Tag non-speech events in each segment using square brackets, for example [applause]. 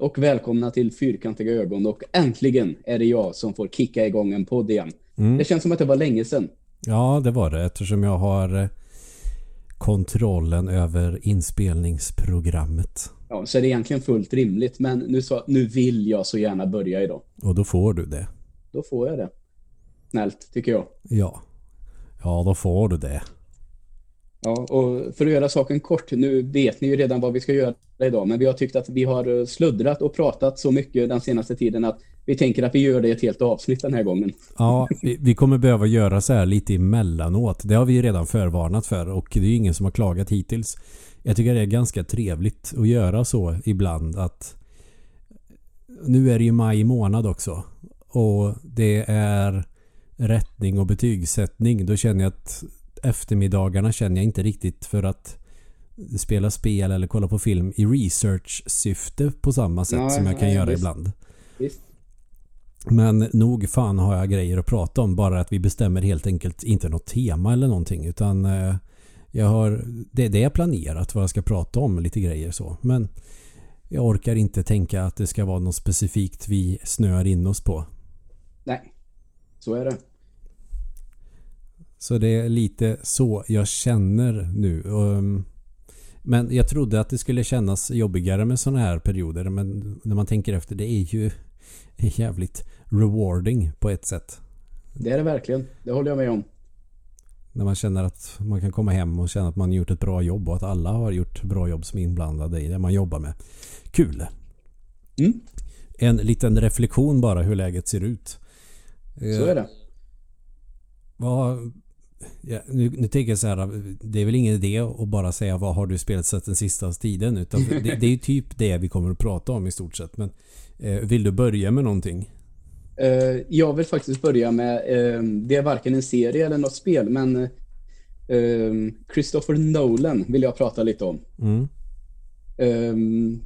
Och välkomna till Fyrkantiga ögon och äntligen är det jag som får kicka igång en podd igen. Mm. Det känns som att det var länge sedan. Ja, det var det eftersom jag har eh, kontrollen över inspelningsprogrammet. Ja, så är det egentligen fullt rimligt men nu, så, nu vill jag så gärna börja idag. Och då får du det. Då får jag det. Snällt, tycker jag. Ja. Ja, då får du det. Ja, och för att göra saken kort, nu vet ni ju redan vad vi ska göra idag, men vi har tyckt att vi har eh, sluddrat och pratat så mycket den senaste tiden att vi tänker att vi gör det i ett helt avsnitt den här gången. Ja, vi, vi kommer behöva göra så här lite emellanåt. Det har vi redan förvarnat för och det är ju ingen som har klagat hittills. Jag tycker det är ganska trevligt att göra så ibland att nu är det ju maj månad också och det är rättning och betygssättning. Då känner jag att eftermiddagarna känner jag inte riktigt för att spela spel eller kolla på film i research-syfte på samma sätt nej, som jag kan nej, göra visst. ibland. Visst. Men nog fan har jag grejer att prata om. Bara att vi bestämmer helt enkelt inte något tema eller någonting. Utan eh, jag har, det, det är planerat vad jag ska prata om. Lite grejer så. Men jag orkar inte tänka att det ska vara något specifikt vi snöar in oss på. Nej, så är det. Så det är lite så jag känner nu. Um, men jag trodde att det skulle kännas jobbigare med sådana här perioder. Men när man tänker efter, det är ju [laughs] jävligt rewarding på ett sätt. Det är det verkligen. Det håller jag med om. När man känner att man kan komma hem och känna att man gjort ett bra jobb och att alla har gjort bra jobb som är inblandade i det man jobbar med. Kul! Mm. En liten reflektion bara hur läget ser ut. Så är det. Vad Ja, nu, nu tänker jag så här, det är väl ingen idé att bara säga vad har du spelat sett den sista tiden utan det, det är ju typ det vi kommer att prata om i stort sett. Men eh, vill du börja med någonting? Uh, jag vill faktiskt börja med, uh, det är varken en serie eller något spel, men uh, Christopher Nolan vill jag prata lite om. Mm. Um,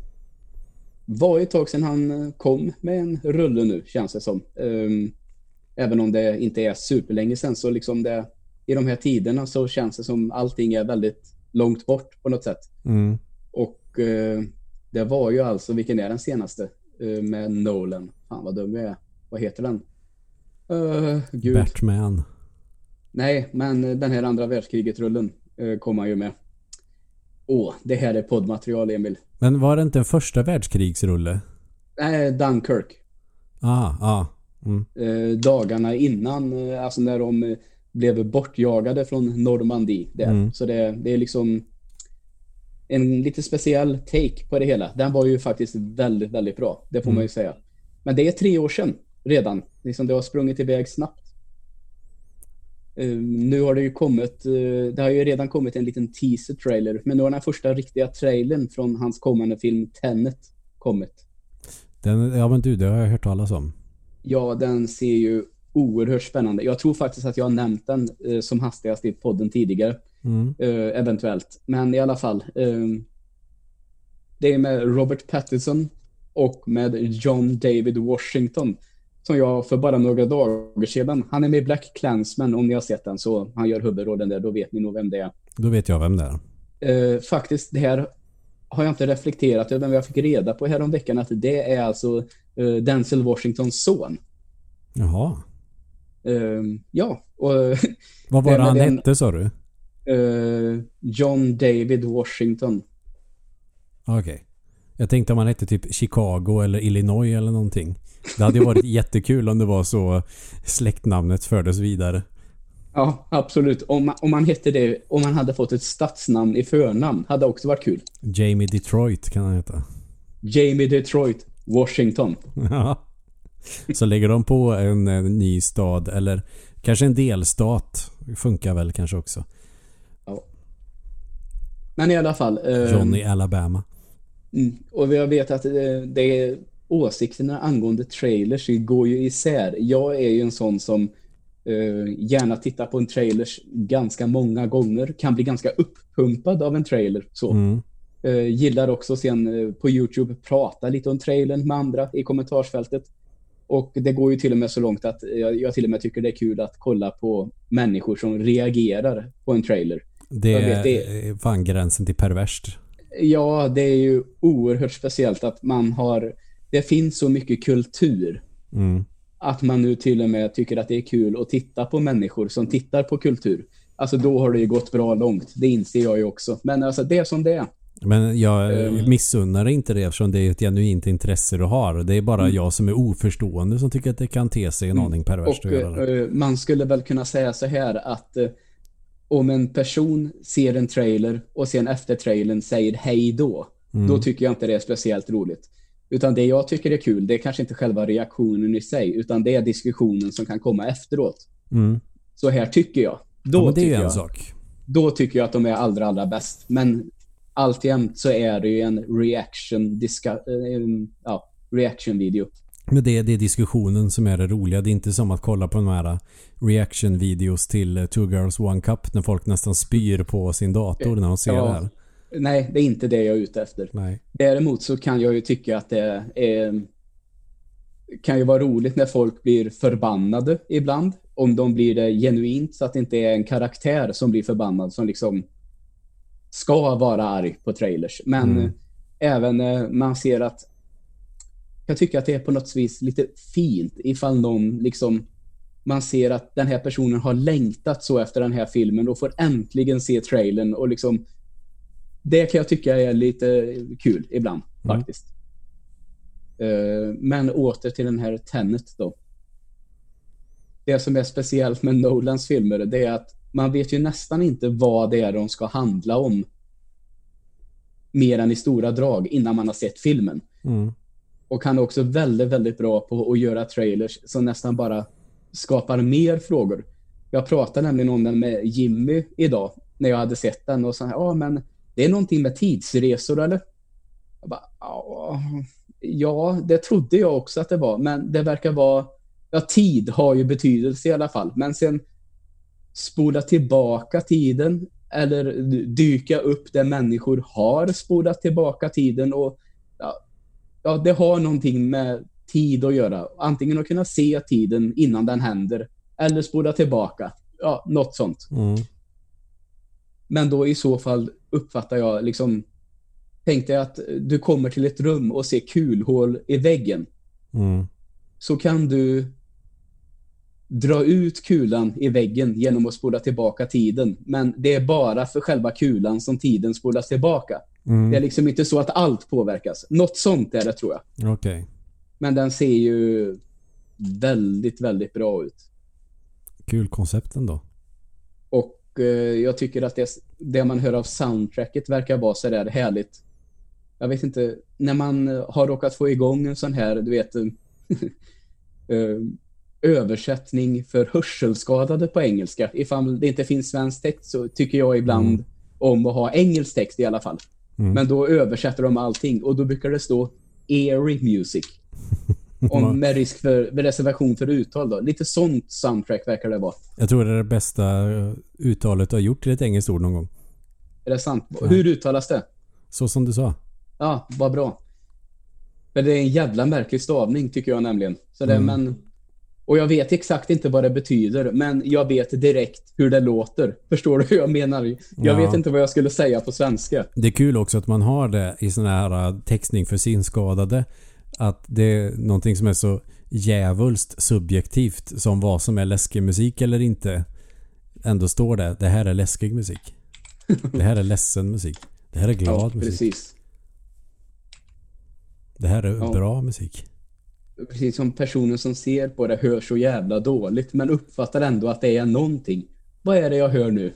var ett tag sedan han kom med en rulle nu, känns det som. Um, även om det inte är superlänge sedan så liksom det i de här tiderna så känns det som allting är väldigt långt bort på något sätt. Mm. Och eh, det var ju alltså, vilken är den senaste eh, med Nolan? Fan vad dum jag är. Vad heter den? Uh, Gud. Batman. Nej, men den här andra världskriget-rullen uh, kom han ju med. Åh, det här är poddmaterial, Emil. Men var det inte en första världskrigsrulle? Nej, Dunkirk. Ah, ah. Mm. Uh, dagarna innan, alltså när de blev bortjagade från Normandie. Där. Mm. Så det, det är liksom en lite speciell take på det hela. Den var ju faktiskt väldigt, väldigt bra. Det får mm. man ju säga. Men det är tre år sedan redan. Liksom det har sprungit iväg snabbt. Uh, nu har det ju kommit, uh, det har ju redan kommit en liten teaser trailer. Men nu har den första riktiga trailern från hans kommande film Tenet kommit. Den, ja men du, det har jag hört talas om. Ja, den ser ju oerhört spännande. Jag tror faktiskt att jag har nämnt den eh, som hastigast i podden tidigare. Mm. Eh, eventuellt. Men i alla fall. Eh, det är med Robert Pattinson och med John David Washington. Som jag för bara några dagar sedan. Han är med i Black Clansman om ni har sett den. Så han gör huvudrollen där. Då vet ni nog vem det är. Då vet jag vem det är. Eh, faktiskt, det här har jag inte reflekterat över. Men jag fick reda på häromveckan att det är alltså uh, Denzel Washingtons son. Jaha. Uh, ja. Och, [laughs] Vad var det han den, hette sa du? Uh, John David Washington. Okej. Okay. Jag tänkte om han hette typ Chicago eller Illinois eller någonting. Det hade ju varit [laughs] jättekul om det var så släktnamnet fördes vidare. Ja, absolut. Om, om man hette det, om man hade fått ett stadsnamn i förnamn hade också varit kul. Jamie Detroit kan han heta. Jamie Detroit Washington. [laughs] Så lägger de på en, en, ny stad eller kanske en delstat. Funkar väl kanske också. Ja. Men i alla fall. Eh, Johnny Alabama. Mm, och jag vet att det, eh, det är åsikterna angående trailers går ju isär. Jag är ju en sån som eh, gärna tittar på en trailers ganska många gånger. Kan bli ganska uppumpad av en trailer. Så. Mm. Eh, gillar också sen eh, på Youtube prata lite om trailern med andra i kommentarsfältet. Och det går ju till och med så långt att jag, jag till och med tycker det är kul att kolla på människor som reagerar på en trailer. Det, vet, det är fan gränsen till perverst. Ja, det är ju oerhört speciellt att man har... Det finns så mycket kultur. Mm. Att man nu till och med tycker att det är kul att titta på människor som tittar på kultur. Alltså då har det ju gått bra långt. Det inser jag ju också. Men alltså det är som det är. Men jag um, missunnar inte det eftersom det är ett genuint intresse du har. Det är bara mm. jag som är oförstående som tycker att det kan te sig en mm. aning perverst att göra det. Uh, man skulle väl kunna säga så här att uh, om en person ser en trailer och sen efter trailern säger hej då, mm. då tycker jag inte det är speciellt roligt. Utan det jag tycker är kul, det är kanske inte själva reaktionen i sig, utan det är diskussionen som kan komma efteråt. Mm. Så här tycker jag. Då ja, det är en jag, sak. Då tycker jag att de är allra, allra bäst. Men alltjämt så är det ju en reaction, en, ja, reaction video. Men det, det är diskussionen som är det roliga. Det är inte som att kolla på de här reaction-videos till Two Girls One Cup när folk nästan spyr på sin dator när de ser ja, det här. Nej, det är inte det jag är ute efter. Nej. Däremot så kan jag ju tycka att det är, kan ju vara roligt när folk blir förbannade ibland. Om de blir det genuint så att det inte är en karaktär som blir förbannad som liksom ska vara arg på trailers. Men mm. även när man ser att jag tycker att det är på något vis lite fint ifall någon liksom man ser att den här personen har längtat så efter den här filmen och får äntligen se trailern och liksom det kan jag tycka är lite kul ibland mm. faktiskt. Uh, men åter till den här Tenet då. Det som är speciellt med Nolans filmer det är att man vet ju nästan inte vad det är de ska handla om mer än i stora drag innan man har sett filmen. Mm. Och han är också väldigt, väldigt bra på att göra trailers som nästan bara skapar mer frågor. Jag pratade nämligen om den med Jimmy idag när jag hade sett den och sa, ja men det är någonting med tidsresor eller? Jag bara, ja, det trodde jag också att det var, men det verkar vara, ja tid har ju betydelse i alla fall, men sen spola tillbaka tiden eller dyka upp där människor har spolat tillbaka tiden och ja, ja, det har någonting med tid att göra. Antingen att kunna se tiden innan den händer eller spola tillbaka. Ja, något sånt. Mm. Men då i så fall uppfattar jag liksom tänkte jag att du kommer till ett rum och ser kulhål i väggen. Mm. Så kan du dra ut kulan i väggen genom att spola tillbaka tiden. Men det är bara för själva kulan som tiden spolas tillbaka. Mm. Det är liksom inte så att allt påverkas. Något sånt är det tror jag. Okej. Okay. Men den ser ju väldigt, väldigt bra ut. Kul koncept ändå. Och eh, jag tycker att det, det man hör av soundtracket verkar vara så där härligt. Jag vet inte, när man har råkat få igång en sån här, du vet, uh, [laughs] översättning för hörselskadade på engelska. Ifall det inte finns svensk text så tycker jag ibland mm. om att ha engelsk text i alla fall. Mm. Men då översätter de allting och då brukar det stå eerie music. [laughs] Om med risk för reservation för uttal då. Lite sånt soundtrack verkar det vara. Jag tror det är det bästa uttalet du har gjort till ett engelskt ord någon gång. Är det sant? Ja. Hur uttalas det? Så som du sa. Ja, vad bra. Men det är en jävla märklig stavning tycker jag nämligen. Så det, mm. men och jag vet exakt inte vad det betyder, men jag vet direkt hur det låter. Förstår du hur jag menar? Jag ja. vet inte vad jag skulle säga på svenska. Det är kul också att man har det i sån här äh, textning för synskadade. Att det är någonting som är så jävulst subjektivt som vad som är läskig musik eller inte. Ändå står det, det här är läskig musik. [laughs] Det här är ledsen musik. Det här är glad ja, musik. Precis. Det här är ja. bra musik precis som personen som ser på det hör så jävla dåligt men uppfattar ändå att det är någonting. Vad är det jag hör nu?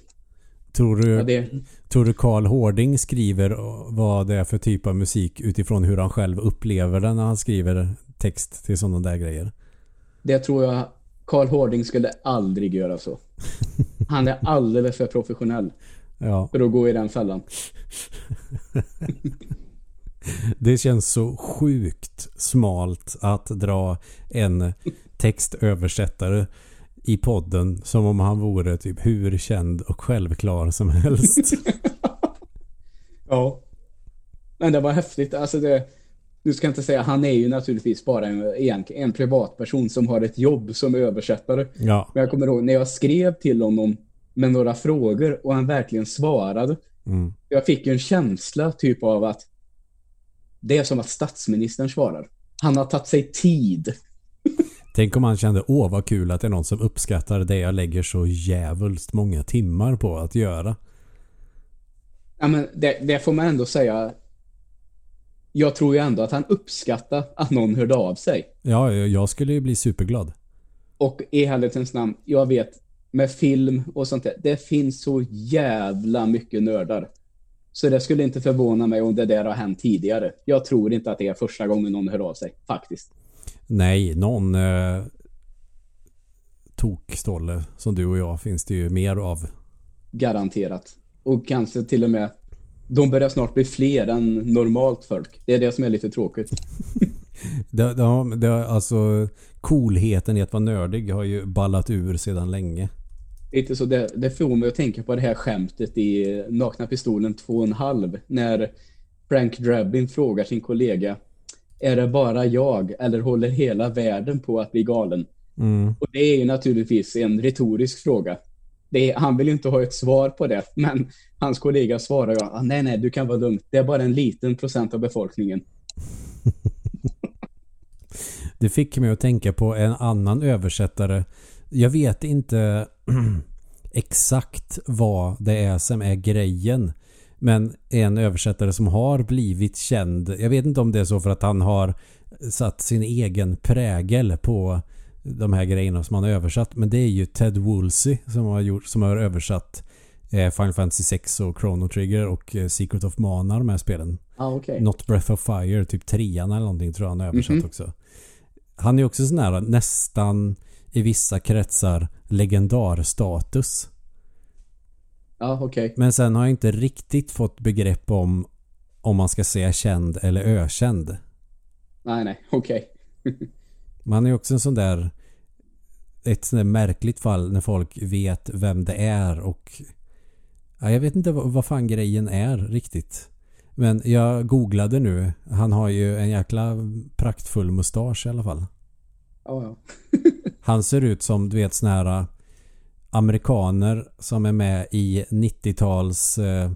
Tror du, ja, det... tror du Carl Hårding skriver vad det är för typ av musik utifrån hur han själv upplever den när han skriver text till sådana där grejer? Det tror jag Carl Hårding skulle aldrig göra så. [laughs] Han är alldeles för professionell ja. för att gå i den fällan. [laughs] [laughs] Det känns så sjukt smalt att dra en textöversättare i podden som om han vore typ hur känd och självklar som helst. [laughs] ja. Men det var häftigt. Alltså det, du ska inte säga, han är ju naturligtvis bara en, en, en privatperson som har ett jobb som översättare. Ja. Men jag kommer ihåg när jag skrev till honom med några frågor och han verkligen svarade Mm. Jag fick ju en känsla typ av att det är som att statsministern svarar. Han har tagit sig tid. Tänk om han kände, åh vad kul att det är någon som uppskattar det jag lägger så jävulst många timmar på att göra. Ja men det, det får man ändå säga. Jag tror ju ändå att han uppskattar att någon hörde av sig. Ja, jag skulle ju bli superglad. Och i helvetens namn, jag vet med film och sånt där, det finns så jävla mycket nördar. Så det skulle inte förvåna mig om det där har hänt tidigare. Jag tror inte att det är första gången någon hör av sig, faktiskt. Nej, någon eh, tokstolle som du och jag finns det ju mer av. Garanterat. Och kanske till och med de börjar snart bli fler än normalt folk. Det är det som är lite tråkigt. [laughs] det, det, det, alltså coolheten i att vara nördig har ju ballat ur sedan länge. Lite så det, det får mig att tänka på det här skämtet i Nakna Pistolen 2,5 när Frank Drabin frågar sin kollega är det bara jag eller håller hela världen på att bli galen? Mm. Och det är ju naturligtvis en retorisk fråga. Är, han vill inte ha ett svar på det, men hans kollega svarar ju ah, nej, nej, du kan vara lugn. Det är bara en liten procent av befolkningen. [laughs] det fick mig att tänka på en annan översättare. Jag vet inte [clears throat] exakt vad det är som är grejen. Men en översättare som har blivit känd. Jag vet inte om det är så för att han har satt sin egen prägel på de här grejerna som han har översatt. Men det är ju Ted Woolsey som har, gjort, som har översatt eh, Final Fantasy 6 och Chrono Trigger och eh, Secret of Mana de här spelen. Ah, okay. Not Breath of Fire, typ trean eller någonting tror jag han har översatt mm -hmm. också. Han är också sån här nästan i vissa kretsar legendarstatus. Ja, okej. Okay. Men sen har jag inte riktigt fått begrepp om om man ska säga känd eller ökänd. Nej, nej, okej. Okay. [laughs] man är också en sån där ett sånt där märkligt fall när folk vet vem det är och ja, jag vet inte vad, vad fan grejen är riktigt. Men jag googlade nu. Han har ju en jäkla praktfull mustasch i alla fall. Ja, ja. [laughs] Han ser ut som du vet såna här äh, amerikaner som är med i 90-tals eh,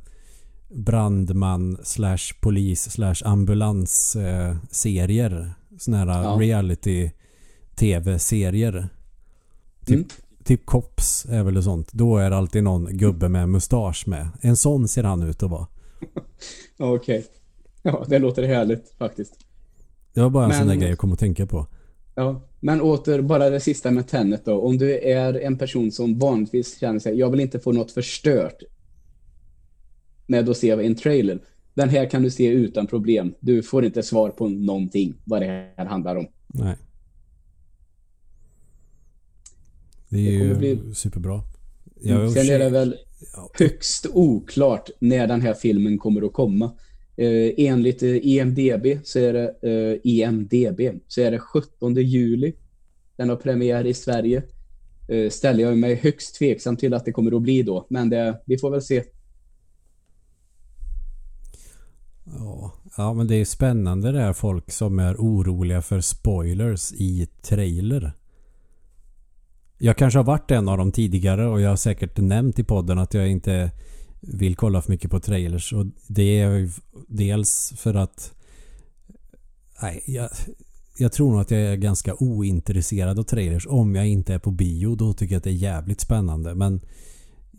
brandman slash polis slash ambulans eh, serier. Såna här ja. reality tv-serier. Typ, mm. typ Cops är väl sånt. Då är det alltid någon gubbe med mustasch med. En sån ser han ut att vara. [laughs] Okej. Okay. Ja, det låter härligt faktiskt. Det var bara en Men... sån där grej jag kom att tänka på. Ja, men åter bara det sista med Tenet då. Om du är en person som vanligtvis känner sig, jag vill inte få något förstört med att se en trailer. Den här kan du se utan problem. Du får inte svar på någonting vad det här handlar om. Nej. Det är det ju bli... superbra. Jag Sen är det väl högst oklart när den här filmen kommer att komma. Eh, enligt eh, EMDB så är det eh, EMDB så är det 17 juli. Den har premiär i Sverige. Eh, ställer jag mig högst tveksam till att det kommer att bli då. Men det, vi får väl se. Ja, ja, men det är spännande det här folk som är oroliga för spoilers i trailer. Jag kanske har varit en av dem tidigare och jag har säkert nämnt i podden att jag inte vill kolla för mycket på trailers. Och det är dels för att nej, jag, jag tror nog att jag är ganska ointresserad av trailers om jag inte är på bio. Då tycker jag att det är jävligt spännande. Men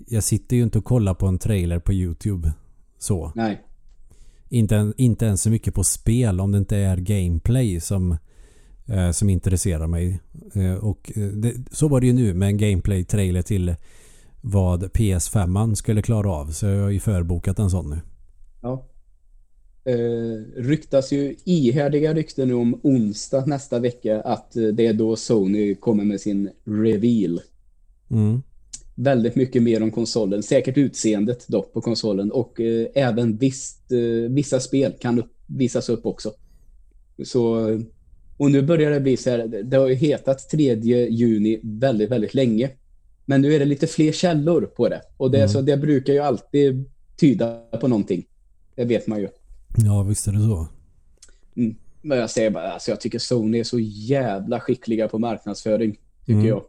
jag sitter ju inte och kollar på en trailer på YouTube. Så. Nej. Inte, inte ens så mycket på spel om det inte är gameplay som, eh, som intresserar mig. Eh, och eh, det, så var det ju nu med en gameplay-trailer till vad PS5 skulle klara av. Så jag har ju förbokat en sån nu. Ja. Eh, ryktas ju ihärdiga rykten nu om onsdag nästa vecka att det är då Sony kommer med sin reveal. Mm. Väldigt mycket mer om konsolen. Säkert utseendet dock på konsolen och eh, även visst, eh, vissa spel kan upp, visas upp också. Så och nu börjar det bli så här, det har ju hetat 3 juni väldigt, väldigt länge. Men nu är det lite fler källor på det. Och det, mm. så det brukar ju alltid tyda på någonting. Det vet man ju. Ja, visst är det så. Mm. Men jag säger bara, alltså jag tycker Sony är så jävla skickliga på marknadsföring, tycker mm. jag.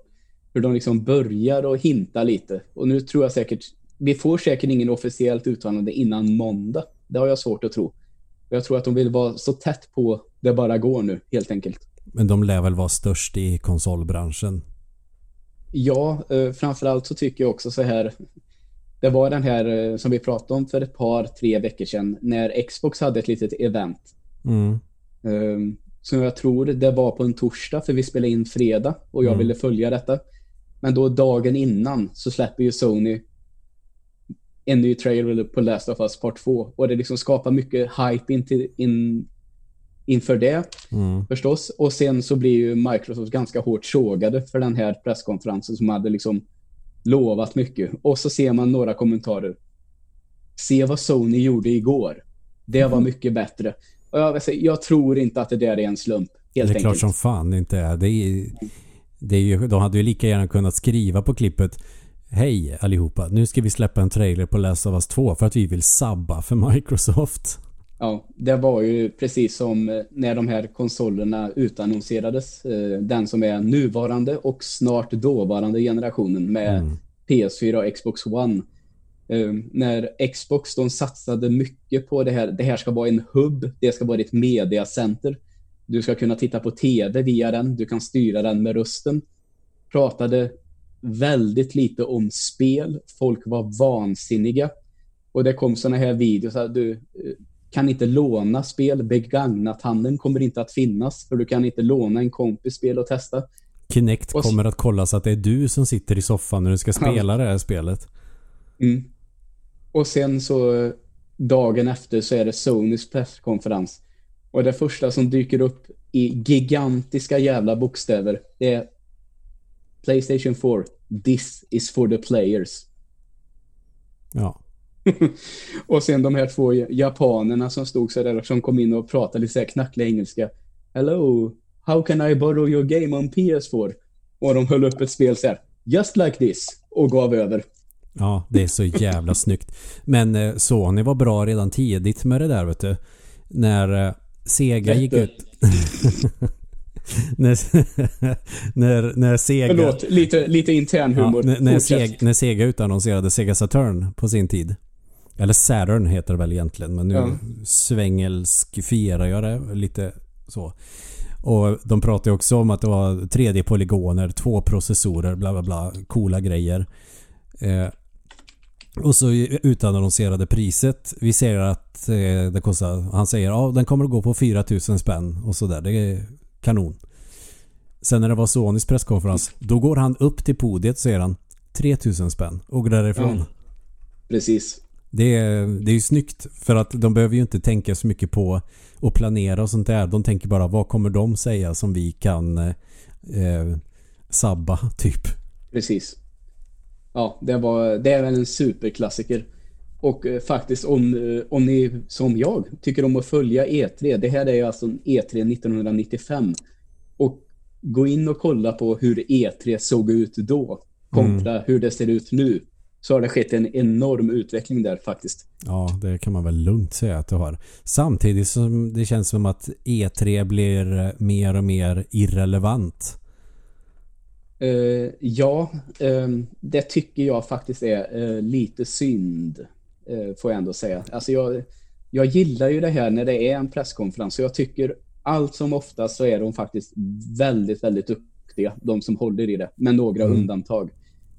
Hur de liksom börjar och hinta lite. Och nu tror jag säkert vi får säkert ingen officiellt uttalande innan måndag. Det har jag svårt att tro. Jag tror att de vill vara så tätt på det bara går nu, helt enkelt. Men de lär väl vara störst i konsolbranschen? Ja, eh, framförallt så tycker jag också så här. Det var den här eh, som vi pratade om för ett par, tre veckor sedan när Xbox hade ett litet event. Mm. Um, som jag tror det var på en torsdag för vi spelade in fredag och jag mm. ville följa detta. Men då dagen innan så släpper ju Sony en ny trailer på Last of Us Part 2 och det liksom skapar mycket hype in till, in, inför det mm. förstås. Och sen så blir ju Microsoft ganska hårt sågade för den här presskonferensen som hade liksom lovat mycket. Och så ser man några kommentarer. Se vad Sony gjorde igår. Det var mm. mycket bättre. Och jag, jag, tror inte att det där är en slump. Helt det är enkelt. klart som fan inte är. Det är, det är ju, de hade ju lika gärna kunnat skriva på klippet Hej allihopa, nu ska vi släppa en trailer på Last of Us 2 för att vi vill sabba för Microsoft. Ja, det var ju precis som eh, när de här konsolerna utannonserades. Eh, den som är nuvarande och snart dåvarande generationen med mm. PS4 och Xbox One. Eh, när Xbox de satsade mycket på det här. Det här ska vara en hubb, det ska vara ett mediacenter. Du ska kunna titta på tv via den, du kan styra den med rösten. Pratade väldigt lite om spel. Folk var vansinniga. Och det kom såna här videos att du kan inte låna spel. Begagnat handeln kommer inte att finnas för du kan inte låna en kompis spel och testa. Kinect och kommer att kolla så att det är du som sitter i soffan när du ska spela ja. det här spelet. Mm. Och sen så dagen efter så är det Sonys presskonferens. Och det första som dyker upp i gigantiska jävla bokstäver det är Playstation 4. This is for the players. Ja. [laughs] och sen de här två japanerna som stod så där som kom in och pratade lite så här knacklig engelska. Hello, how can I borrow your game on PS4? Och de höll upp ett spel så här. Just like this. Och gav över. Ja, det är så jävla snyggt. Men eh, Sony var bra redan tidigt med det där vet du. När eh, Sega gick ut... [laughs] när, [laughs] när, när Sega... Förlåt, lite, lite intern humor. Ja, när, när, Sega, när Sega utannonserade Sega Saturn på sin tid. Eller Saturn heter det väl egentligen. Men nu ja. svängelskifierar jag det lite så. Och de pratade också om att det var 3D-polygoner, två processorer, bla bla bla. Coola grejer. Eh, och så utannonserade priset. Vi ser att eh, det kostar... Han säger ja den kommer att gå på 4000 spänn och sådär. Det är kanon. Sen när det var Sonys presskonferens, då går han upp till podiet och säger han 3000 spänn och går därifrån. Ja, precis. Det är, det är ju snyggt för att de behöver ju inte tänka så mycket på att planera och sånt där. De tänker bara vad kommer de säga som vi kan eh, sabba [laughs] typ. Precis. Ja, det, var, det är väl en superklassiker. Och eh, faktiskt om, eh, om ni som jag tycker om att följa E3. Det här är ju alltså E3 1995. Och gå in och kolla på hur E3 såg ut då kontra mm. hur det ser ut nu så har det skett en enorm utveckling där faktiskt. Ja, det kan man väl lugnt säga att det har. Samtidigt som det känns som att E3 blir mer och mer irrelevant. Uh, ja, um, det tycker jag faktiskt är uh, lite synd. Uh, får jag ändå säga. Alltså jag, jag gillar ju det här när det är en presskonferens. Så jag tycker allt som oftast så är de faktiskt väldigt, väldigt duktiga. De som håller i det. Med några mm. undantag.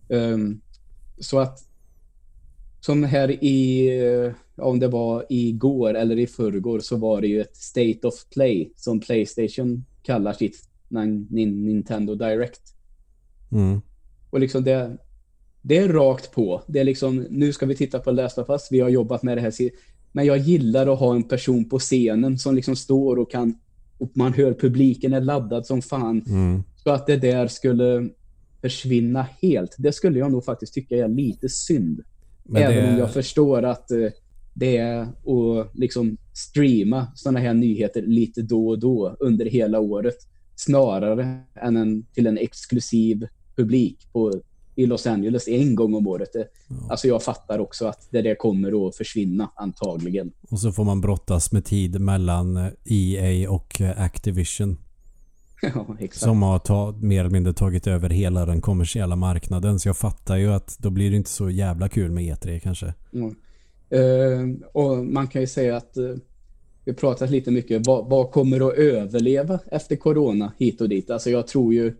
Um, så att som här i, om det var igår eller i förrgår så var det ju ett State of Play som Playstation kallar sitt Nintendo Direct. Mm. Och liksom det, det är rakt på. Det är liksom, nu ska vi titta på Last of Us. Vi har jobbat med det här. Men jag gillar att ha en person på scenen som liksom står och kan och man hör publiken är laddad som fan. Mm. Så att det där skulle försvinna helt. Det skulle jag nog faktiskt tycka är lite synd. Men Även det... om jag förstår att eh, det är att liksom streama sådana här nyheter lite då och då under hela året. Snarare än en, till en exklusiv publik på, i Los Angeles en gång om året. Ja. Alltså jag fattar också att det där kommer att försvinna antagligen. Och så får man brottas med tid mellan EA och Activision. [laughs] Ja. Som har ta, mer eller mindre tagit över hela den kommersiella marknaden. Så jag fattar ju att då blir det inte så jävla kul med E3 kanske. Mm. Uh, och man kan ju säga att uh, vi pratat lite mycket, vad, vad, kommer att överleva efter corona hit och dit? Alltså jag tror ju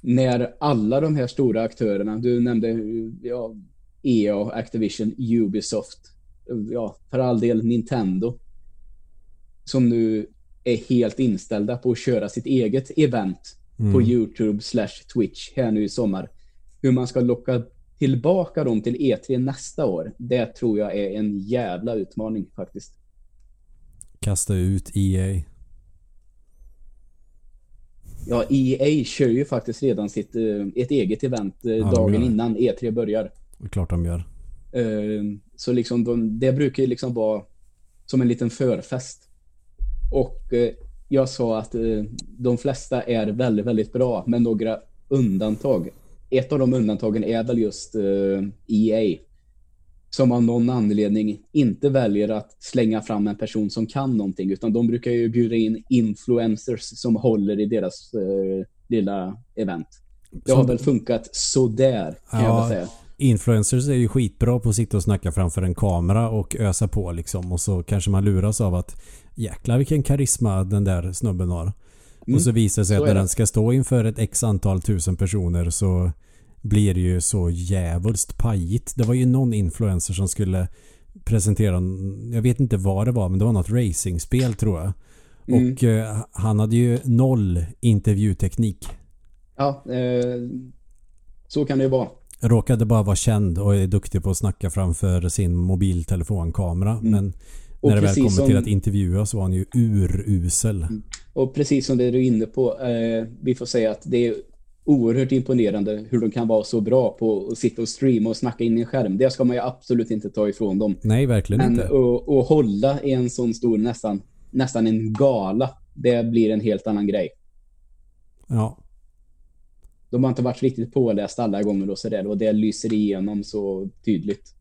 när alla de här stora aktörerna, du nämnde ja, EA, Activision, Ubisoft, ja, för all del Nintendo, som nu är helt inställda på att köra sitt eget event mm. på YouTube slash Twitch här nu i sommar. Hur man ska locka tillbaka dem till E3 nästa år, det tror jag är en jävla utmaning faktiskt. Kasta ut EA. Ja, EA kör ju faktiskt redan sitt uh, ett eget event uh, ja, dagen innan E3 börjar. Det är klart de gör. Uh, så liksom de, det brukar ju liksom vara som en liten förfest. Och eh, jag sa att eh, de flesta är väldigt, väldigt bra med några undantag. Ett av de undantagen är väl just EA. Eh, e som av någon anledning inte väljer att slänga fram en person som kan någonting utan de brukar ju bjuda in influencers som håller i deras eh, lilla event. Det har väl funkat sådär kan ja, jag väl säga. Influencers är ju skitbra på att sitta och snacka framför en kamera och ösa på liksom och så kanske man luras av att jäklar vilken karisma den där snubben har. Mm. Och så visar det sig att när den ska stå inför ett x antal tusen personer så blir det ju så jävulst pajigt. Det var ju någon influencer som skulle presentera, jag vet inte vad det var, men det var något racingspel tror jag. Mm. Och eh, han hade ju noll intervjuteknik. Ja, eh, så kan det ju vara. Råkade bara vara känd och är duktig på att snacka framför sin mobiltelefonkamera. Mm. Men och när det väl kommer som, till att intervjua så var han ju urusel. Mm. Och precis som det du är inne på, eh, vi får säga att det är oerhört imponerande hur de kan vara så bra på att sitta och streama och snacka in i en skärm. Det ska man ju absolut inte ta ifrån dem. Nej, verkligen Men inte. Men att hålla i en sån stor, nästan, nästan en gala, det blir en helt annan grej. Ja. De har inte varit riktigt påläst alla gånger och sådär och det lyser igenom så tydligt.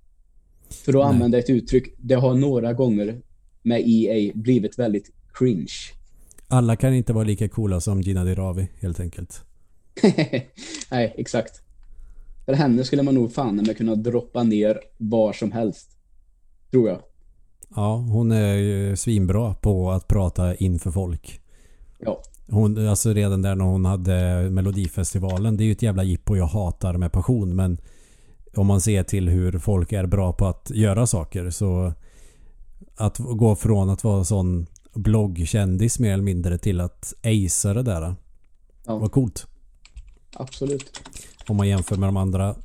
För att Nej. använda ett uttryck, det har några gånger med EA blivit väldigt cringe. Alla kan inte vara lika coola som Gina Diravi, helt enkelt. [laughs] Nej, exakt. För henne skulle man nog fan med kunna droppa ner var som helst. Tror jag. Ja, hon är ju svinbra på att prata inför folk. Ja. Hon, alltså redan där när hon hade Melodifestivalen, det är ju ett jävla jippo jag hatar med passion, men om man ser till hur folk är bra på att göra saker så att gå från att vara sån bloggkändis mer eller mindre till att acea det där ja. var coolt. Absolut. Om man jämför med de andra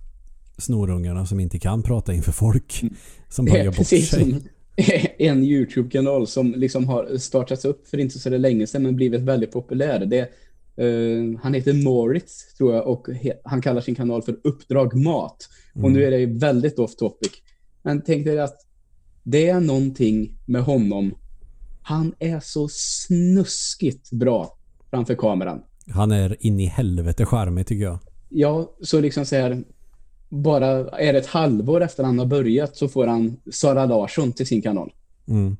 snorungarna som inte kan prata inför folk. Mm. Som bara gör bort [laughs] sig. [laughs] en YouTube-kanal som liksom har startats upp för inte så länge sedan men blivit väldigt populär. Det, uh, han heter Moritz tror jag och han kallar sin kanal för Uppdrag Mat. Mm. Och nu är det väldigt off topic. Men tänk dig att det är någonting med honom. Han är så snuskigt bra framför kameran. Han är in i helvete charmig tycker jag. Ja, så liksom så här bara är det ett halvår efter han har börjat så får han Sara Larsson till sin kanal. Mm.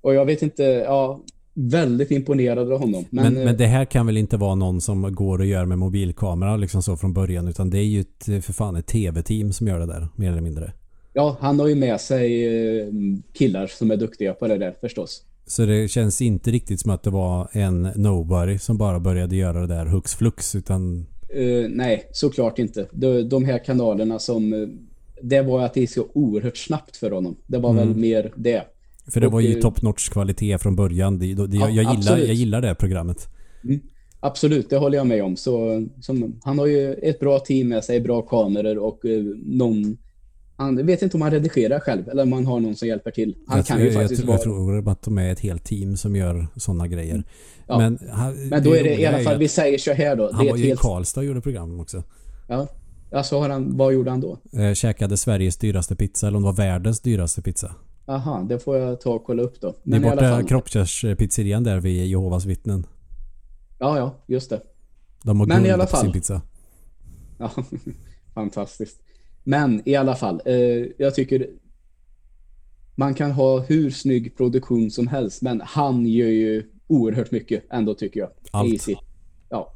Och jag vet inte, ja, väldigt imponerad av honom. Men, men, men, det här kan väl inte vara någon som går och gör med mobilkamera liksom så från början utan det är ju ett, för fan ett tv-team som gör det där, mer eller mindre. Ja, han har ju med sig eh, killar som är duktiga på det där förstås. Så det känns inte riktigt som att det var en nobody som bara började göra det där hux flux utan... Uh, nej, såklart inte. De, de här kanalerna som... Uh, det var att det är så oerhört snabbt för honom. Det var mm. väl mer det. För det och, var ju top notch kvalitet från början. Det, det, ja, jag, gillar, jag gillar det programmet. Mm. Absolut, det håller jag med om. Så, som, han har ju ett bra team med sig, bra kameror och uh, någon han vet inte om han redigerar själv eller om han har någon som hjälper till. Han jag kan tror, ju faktiskt jag, vara... Jag tror att de är ett helt team som gör sådana grejer. Ja. Men, han, men då är det i alla fall, vi säger så här då. Han var ju helt... i Karlstad och gjorde program också. Ja. Alltså har han, vad gjorde han då? Eh, käkade Sveriges dyraste pizza, eller om det var världens dyraste pizza. Aha, det får jag ta och kolla upp då. Men det är borta fall... Kroppkärspizzerian där vid Jehovas vittnen. Ja, ja, just det. De har Men i alla fall. sin pizza. Ja, [laughs] fantastiskt. Men i alla fall, eh, jag tycker man kan ha hur snygg produktion som helst, men han gör ju oerhört mycket ändå tycker jag. Allt. Ja.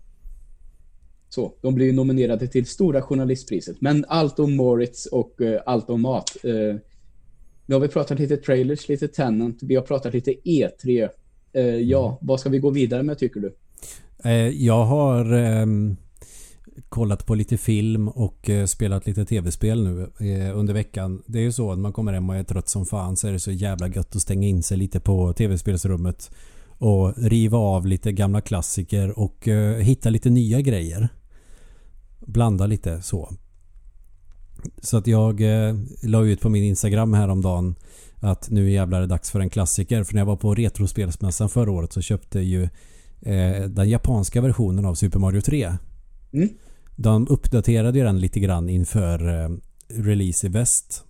Så, de blir ju nominerade till Stora Journalistpriset. Men allt om Moritz och uh, allt om mat. Uh, nu har vi pratat lite trailers, lite Tenant, vi har pratat lite E3. Uh, ja, mm. vad ska vi gå vidare med tycker du? jag har um, kollat på lite film och eh, spelat lite tv-spel nu eh, under veckan. Det är ju så att man kommer hem och är trött som fan så är det så jävla gött att stänga in sig lite på tv-spelsrummet och riva av lite gamla klassiker och eh, hitta lite nya grejer blanda lite så. Så att jag eh, la ut på min Instagram häromdagen att nu jävlar är det dags för en klassiker. För när jag var på Retrospelsmässan förra året så köpte ju eh, den japanska versionen av Super Mario 3. Mm. De uppdaterade ju den lite grann inför eh, release i väst.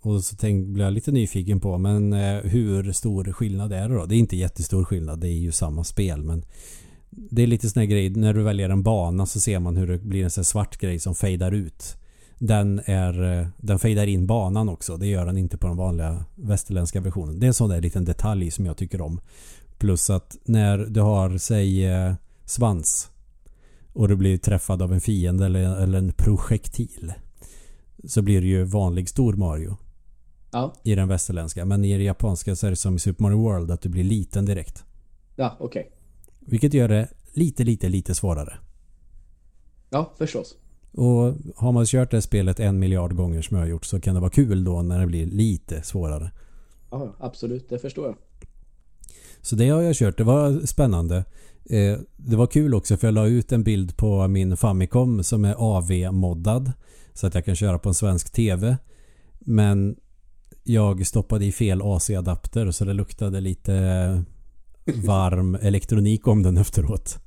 Och så tänkte, blev jag lite nyfiken på men eh, hur stor skillnad är det då? Det är inte jättestor skillnad. Det är ju samma spel men det är lite sån här grej. När du väljer en bana så ser man hur det blir en sån svart grej som fejdar ut. Den, är, eh, den fejdar in banan också. Det gör den inte på den vanliga västerländska versionen. Det är en sån där liten detalj som jag tycker om. Plus att när du har, säg eh, svans och du blir träffad av en fiende eller, eller en projektil så blir det ju vanlig stor Mario. Ja. I den västerländska. Men i det japanska så är det som i Super Mario World att du blir liten direkt. Ja, okej. Okay. Vilket gör det lite, lite, lite svårare. Ja, förstås. Och har man kört det spelet en miljard gånger som jag har gjort så kan det vara kul då när det blir lite svårare. Ja, absolut. Det förstår jag. Så det har jag kört. Det var spännande. Eh, det var kul också för jag la ut en bild på min Famicom som är AV-moddad. Så att jag kan köra på en svensk TV. Men jag stoppade i fel AC-adapter så det luktade lite varm elektronik om den efteråt.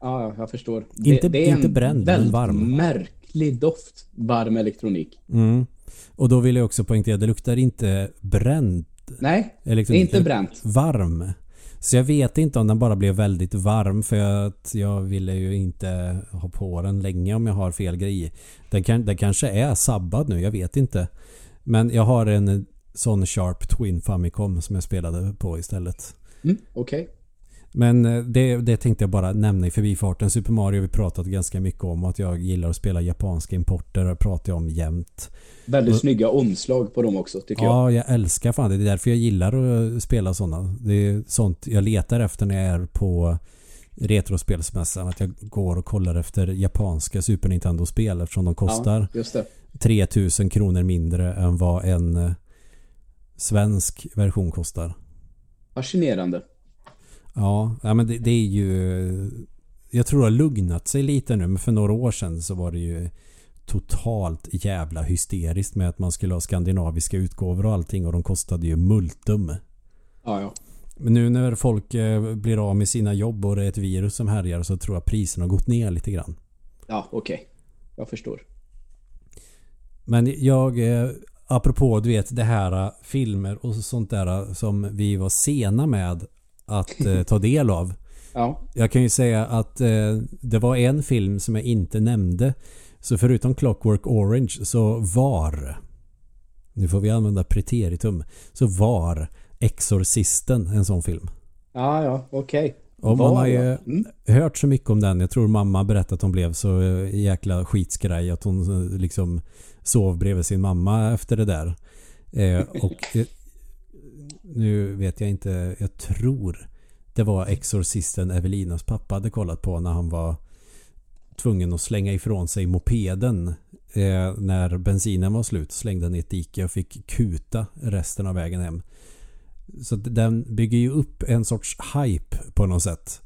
Ja, jag förstår. Inte, det, det är inte bränd, men varm. märklig doft, varm elektronik. Mm. Och då vill jag också poängtera, det luktar inte bränt. Nej, elektronik. inte bränt. Varm. Så jag vet inte om den bara blev väldigt varm för att jag ville ju inte ha på den länge om jag har fel grej. Den, kan, den kanske är sabbad nu, jag vet inte. Men jag har en sån Sharp Twin Famicom som jag spelade på istället. Mm, Okej. Okay. Men eh, det, det tänkte jag bara nämna i förbifarten. Super Mario har vi pratat ganska mycket om att jag gillar att spela japanska importer. Det pratar jag om jämt. Väldigt och, snygga omslag på dem också tycker ja, jag. Ja, jag älskar fan det. Det är därför jag gillar att spela sådana. Det är sånt jag letar efter när jag är på Retrospelsmässan. Att jag går och kollar efter japanska Super Nintendo-spel eftersom de kostar ja, 3000 kronor mindre än vad en eh, svensk version kostar. Fascinerande. Ja, ja men det, det, är ju... Jag tror det har lugnat sig lite nu. Men för några år sedan så var det ju totalt jävla hysteriskt med att man skulle ha skandinaviska utgåvor och allting. Och de kostade ju multum. Ja, ja. Men nu när folk eh, blir av med sina jobb och det är ett virus som härjar så tror jag priserna har gått ner lite grann. Ja, okej. Okay. Jag förstår. Men jag eh, apropå du vet det här äh, filmer och sånt där som vi var sena med att eh, ta del av. [laughs] Ja. Jag kan ju säga att eh, det var en film som jag inte nämnde. Så förutom Clockwork Orange så var nu får vi använda preteritum så var Exorcisten en sån film. Ja, ja, okej. Okay. Och man har ju mm. hört så mycket om den. Jag tror mamma berättade att hon blev så jäkla skitskraj att hon liksom sov bredvid sin mamma efter det där. Eh, och eh, nu vet jag inte, jag tror det var exorcisten Evelinas pappa hade kollat på när han var tvungen att slänga ifrån sig mopeden eh, när bensinen var slut. Slängde den i ett dike och fick kuta resten av vägen hem. Så den bygger ju upp en sorts hype på något sätt.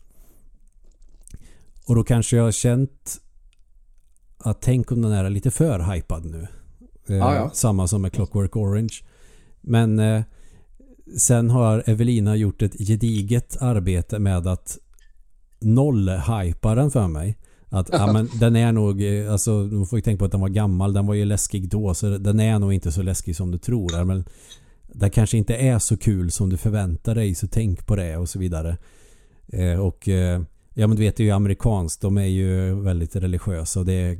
Och då kanske jag har känt att tänk om den är lite för hypad nu. Eh, ah, ja. Samma som med Clockwork Orange. Men eh, sen har Evelina gjort ett gediget arbete med att noll-hypa den för mig. Att ja, men [laughs] den är nog, eh, alltså man får ju tänka på att den var gammal. Den var ju läskig då så den är nog inte så läskig som du tror. Men det kanske inte är så kul som du förväntar dig så tänk på det och så vidare. Eh, och eh, ja men du vet det är ju amerikanskt. De är ju väldigt religiösa och det är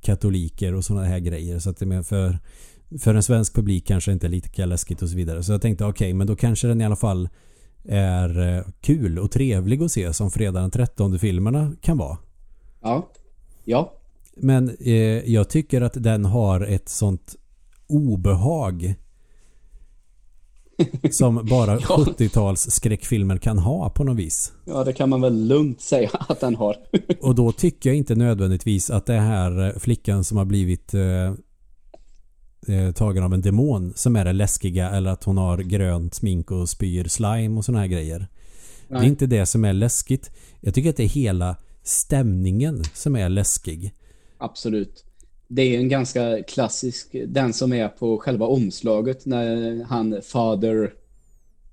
katoliker och sådana här grejer. Så att det är för, för en svensk publik kanske inte är lika läskigt och så vidare. Så jag tänkte okej okay, men då kanske den i alla fall är eh, kul och trevlig att se som fredag den 13 filmerna kan vara. Ja. Ja. Men eh, jag tycker att den har ett sånt obehag [laughs] som bara ja. 70-tals skräckfilmer kan ha på något vis. Ja, det kan man väl lugnt säga [laughs] att den har. och då tycker jag inte nödvändigtvis att det här eh, flickan som har blivit eh, eh, tagen av en demon som är det läskiga eller att hon har grönt smink och spyr slime och såna här grejer. Nej. Det är inte det som är läskigt. Jag tycker att det är hela stämningen som är läskig. Absolut. Det är en ganska klassisk, den som är på själva omslaget när han, fader,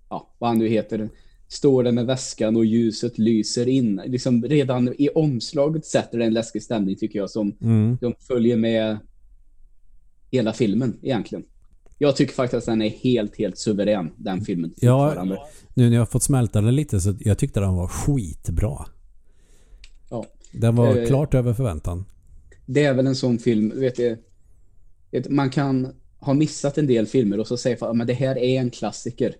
ja, vad han nu heter, står där med väskan och ljuset lyser in. Liksom redan i omslaget sätter det en läskig stämning tycker jag som mm. de följer med hela filmen egentligen. Jag tycker faktiskt att den är helt, helt suverän, den filmen. Ja, nu när jag fått smälta den lite så jag tyckte den var skitbra. Ja. Den var eh, klart över förväntan. Det är väl en sån film, vet du, man kan ha missat en del filmer och så säga att det här är en klassiker.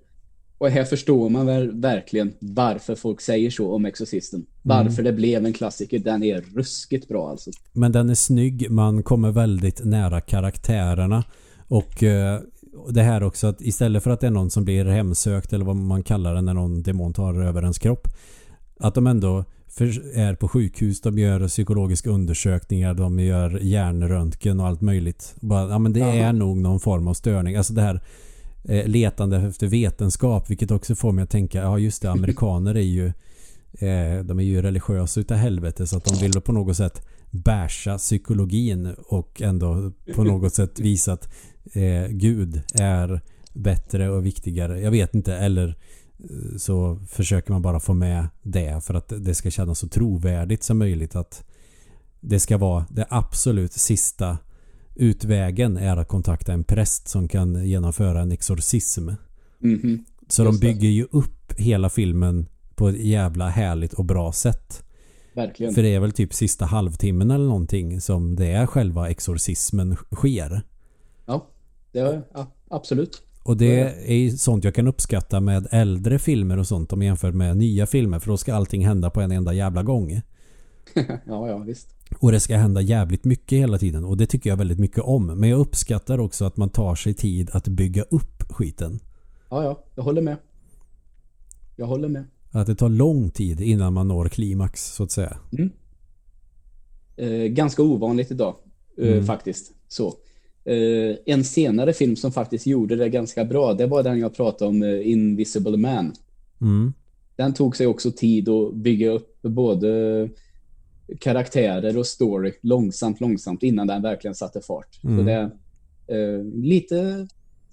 Och här förstår man väl verkligen varför folk säger så om Exorcisten. Varför mm. det blev en klassiker. Den är ruskigt bra alltså. Men den är snygg. Man kommer väldigt nära karaktärerna. Och eh, det här också att istället för att det är någon som blir hemsökt eller vad man kallar det när någon demon tar över ens kropp. Att de ändå är på sjukhus, de gör psykologiska undersökningar, de gör hjärnröntgen och allt möjligt. Bara, ja men det Aha. är nog någon form av störning. Alltså det här eh, letande efter vetenskap, vilket också får mig att tänka, ja just det, amerikaner är ju eh, de är ju religiösa utav helvete så att de vill på något sätt bärsa psykologin och ändå på något sätt visa att eh, Gud är bättre och viktigare. Jag vet inte, eller eh, så försöker man bara få med det för att det ska kännas så trovärdigt som möjligt att det ska vara det absolut sista utvägen är att kontakta en präst som kan genomföra en exorcism. Mm -hmm. Så Just de bygger det. ju upp hela filmen på ett jävla härligt och bra sätt. Verkligen. För det är väl typ sista halvtimmen eller någonting som det är själva exorcismen sker. Ja, det är, ja absolut. Och det är sånt jag kan uppskatta med äldre filmer och sånt om jämfört med nya filmer. För då ska allting hända på en enda jävla gång. [laughs] ja, ja, visst. Och det ska hända jävligt mycket hela tiden. Och det tycker jag väldigt mycket om. Men jag uppskattar också att man tar sig tid att bygga upp skiten. Ja, ja. Jag håller med. Jag håller med. Att det tar lång tid innan man når klimax, så att säga. Mm. Eh, ganska ovanligt idag, eh, mm. faktiskt. Så. Uh, en senare film som faktiskt gjorde det ganska bra, det var den jag pratade om, uh, Invisible Man. Mm. Den tog sig också tid att bygga upp både karaktärer och story långsamt, långsamt innan den verkligen satte fart. Mm. Så det är uh, lite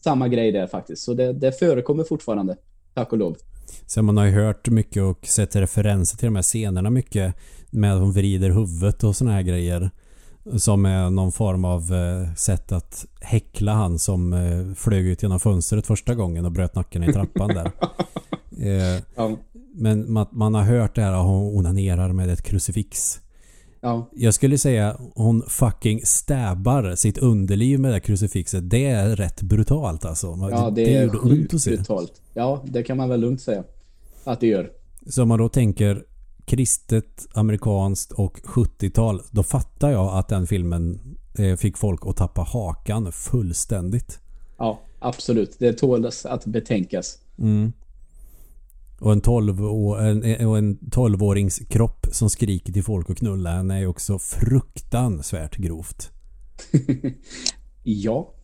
samma grej där faktiskt. Så det, det förekommer fortfarande, tack och lov. Sen man har ju hört mycket och sett referenser till de här scenerna mycket med att hon vrider huvudet och såna här grejer. Som är någon form av eh, sätt att häckla han som eh, flög ut genom fönstret första gången och bröt nacken i trappan där. [laughs] eh, ja. Men man, man, har hört det här att hon onanerar med ett krucifix. Ja. Jag skulle säga hon fucking stabbar sitt underliv med det krucifixet. Det är rätt brutalt alltså. Ja, det, det är sjukt brutalt. Ja, det kan man väl lugnt säga. Att det gör. Så om man då tänker kristet, amerikanskt och 70-tal. Då fattar jag att den filmen eh, fick folk att tappa hakan fullständigt. Ja, absolut. Det tålas att betänkas. Mm. Och en 12 en, en 12-årings kropp som skriker till folk och knulla henne är också fruktansvärt grovt. [laughs] ja.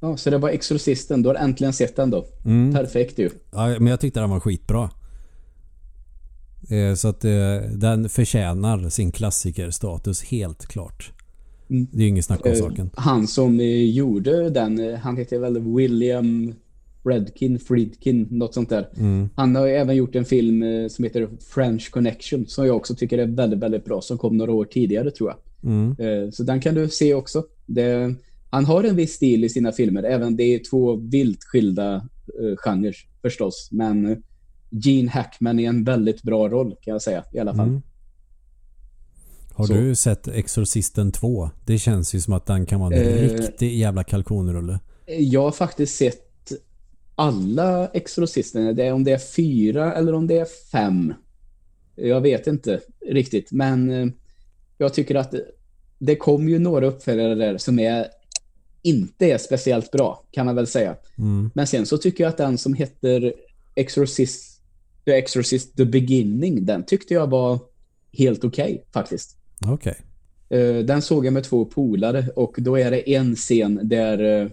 Ja, så det var Exorcisten. Du har äntligen sett den då. Mm. Perfekt ju. Ja, men jag tyckte den var skitbra. Eh, så att eh, den förtjänar sin klassikerstatus helt klart. Mm. Det är ju inget snack om eh, saken. Han som gjorde den, han heter väl William Redkin, Friedkin, något sånt där. Mm. Han har även gjort en film som heter French Connection som jag också tycker är väldigt, väldigt bra. Som kom några år tidigare tror jag. Mm. Så den kan du se också. Det han har en viss stil i sina filmer, även det är två vilt skilda uh, genrer förstås. Men Gene Hackman är en väldigt bra roll kan jag säga i alla fall. Mm. Har Så. du sett Exorcisten 2? Det känns ju som att den kan vara en eh, riktig jävla kalkonrulle. Jag har faktiskt sett alla exorcisterna, det är om det är fyra eller om det är fem. Jag vet inte riktigt, men eh, jag tycker att det kom ju några uppföljare där som är inte är speciellt bra, kan man väl säga. Mm. Men sen så tycker jag att den som heter Exorcist, The Exorcist The Beginning, den tyckte jag var helt okej okay, faktiskt. Okej. Okay. Uh, den såg jag med två polare och då är det en scen där uh,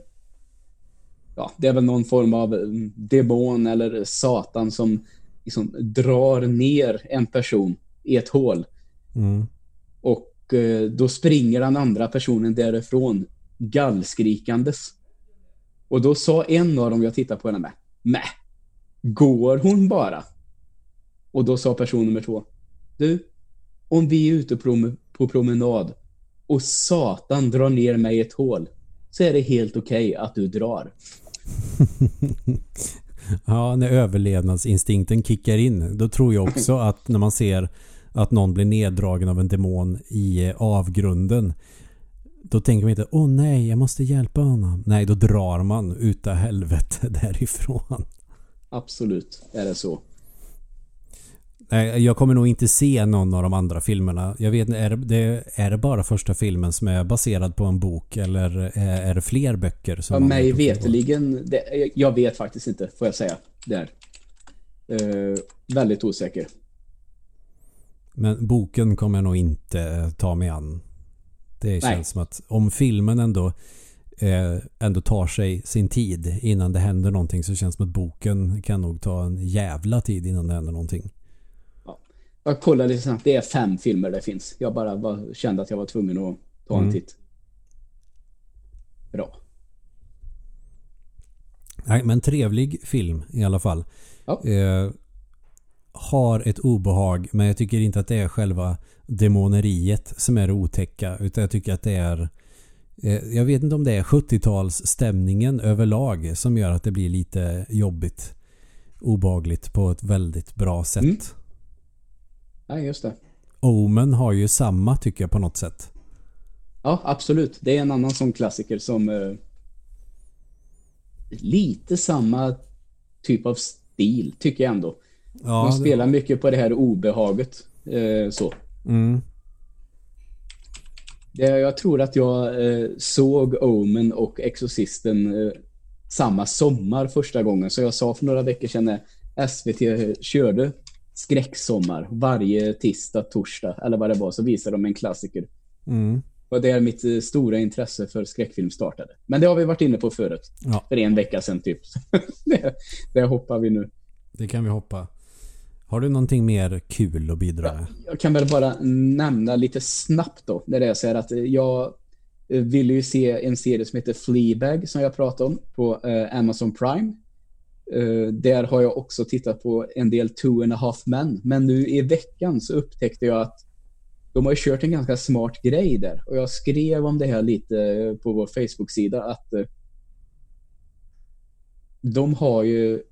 ja, det är väl någon form av mm, demon eller satan som liksom drar ner en person i ett hål. Mm. Och uh, då springer den andra personen därifrån gallskrikandes. Och då sa en av dem jag tittade på henne med, Mäh, går hon bara? Och då sa person nummer två, du, om vi är ute på promenad och satan drar ner mig i ett hål så är det helt okej okay att du drar. [laughs] ja, när överlevnadsinstinkten kickar in, då tror jag också att när man ser att någon blir neddragen av en demon i eh, avgrunden då tänker man inte, åh nej, jag måste hjälpa honom. Nej, då drar man utav helvete [laughs] därifrån. Absolut, är det så. Nej, jag kommer nog inte se någon av de andra filmerna. Jag vet är det, är det bara första filmen som är baserad på en bok eller är det fler böcker? Som ja, mig veteligen, det, jag vet faktiskt inte, får jag säga. Där. Uh, väldigt osäker. Men boken kommer jag nog inte ta mig an. Det känns Nej. som att om filmen ändå eh, ändå tar sig sin tid innan det händer någonting så känns det som att boken kan nog ta en jävla tid innan det händer någonting. Ja. Jag kollade lite snabbt. Det är fem filmer det finns. Jag bara var, kände att jag var tvungen att ta mm. en titt. Bra. Nej, men trevlig film i alla fall. Ja. Eh, har ett obehag men jag tycker inte att det är själva demoneriet som är det otäcka utan jag tycker att det är eh, jag vet inte om det är 70-talsstämningen överlag som gör att det blir lite jobbigt obagligt på ett väldigt bra sätt. Mm. Ja, just det. Omen har ju samma tycker jag på något sätt. Ja, absolut. Det är en annan sån klassiker som uh, lite samma typ av stil tycker jag ändå. Ja, De spelar det... mycket på det här obehaget. Uh, så. Mm. Jag tror att jag eh, såg Omen och Exorcisten eh, samma sommar första gången. Så jag sa för några veckor sedan när SVT körde skräcksommar varje tisdag, torsdag eller vad det var så visade de en klassiker. Mm. Och det är mitt eh, stora intresse för skräckfilm startade. Men det har vi varit inne på förut. Ja. För en vecka sedan typ. [laughs] det, det hoppar vi nu. Det kan vi hoppa. Har du någonting mer kul att bidra med? Jag kan väl bara nämna lite snabbt då. När det är så här att jag ville ju se en serie som heter Fleabag som jag pratade om på eh, Amazon Prime. Uh, där har jag också tittat på en del Two and a Half Men. Men nu i veckan så upptäckte jag att de har kört en ganska smart grej där. Och jag skrev om det här lite på vår Facebook-sida att uh, de har ju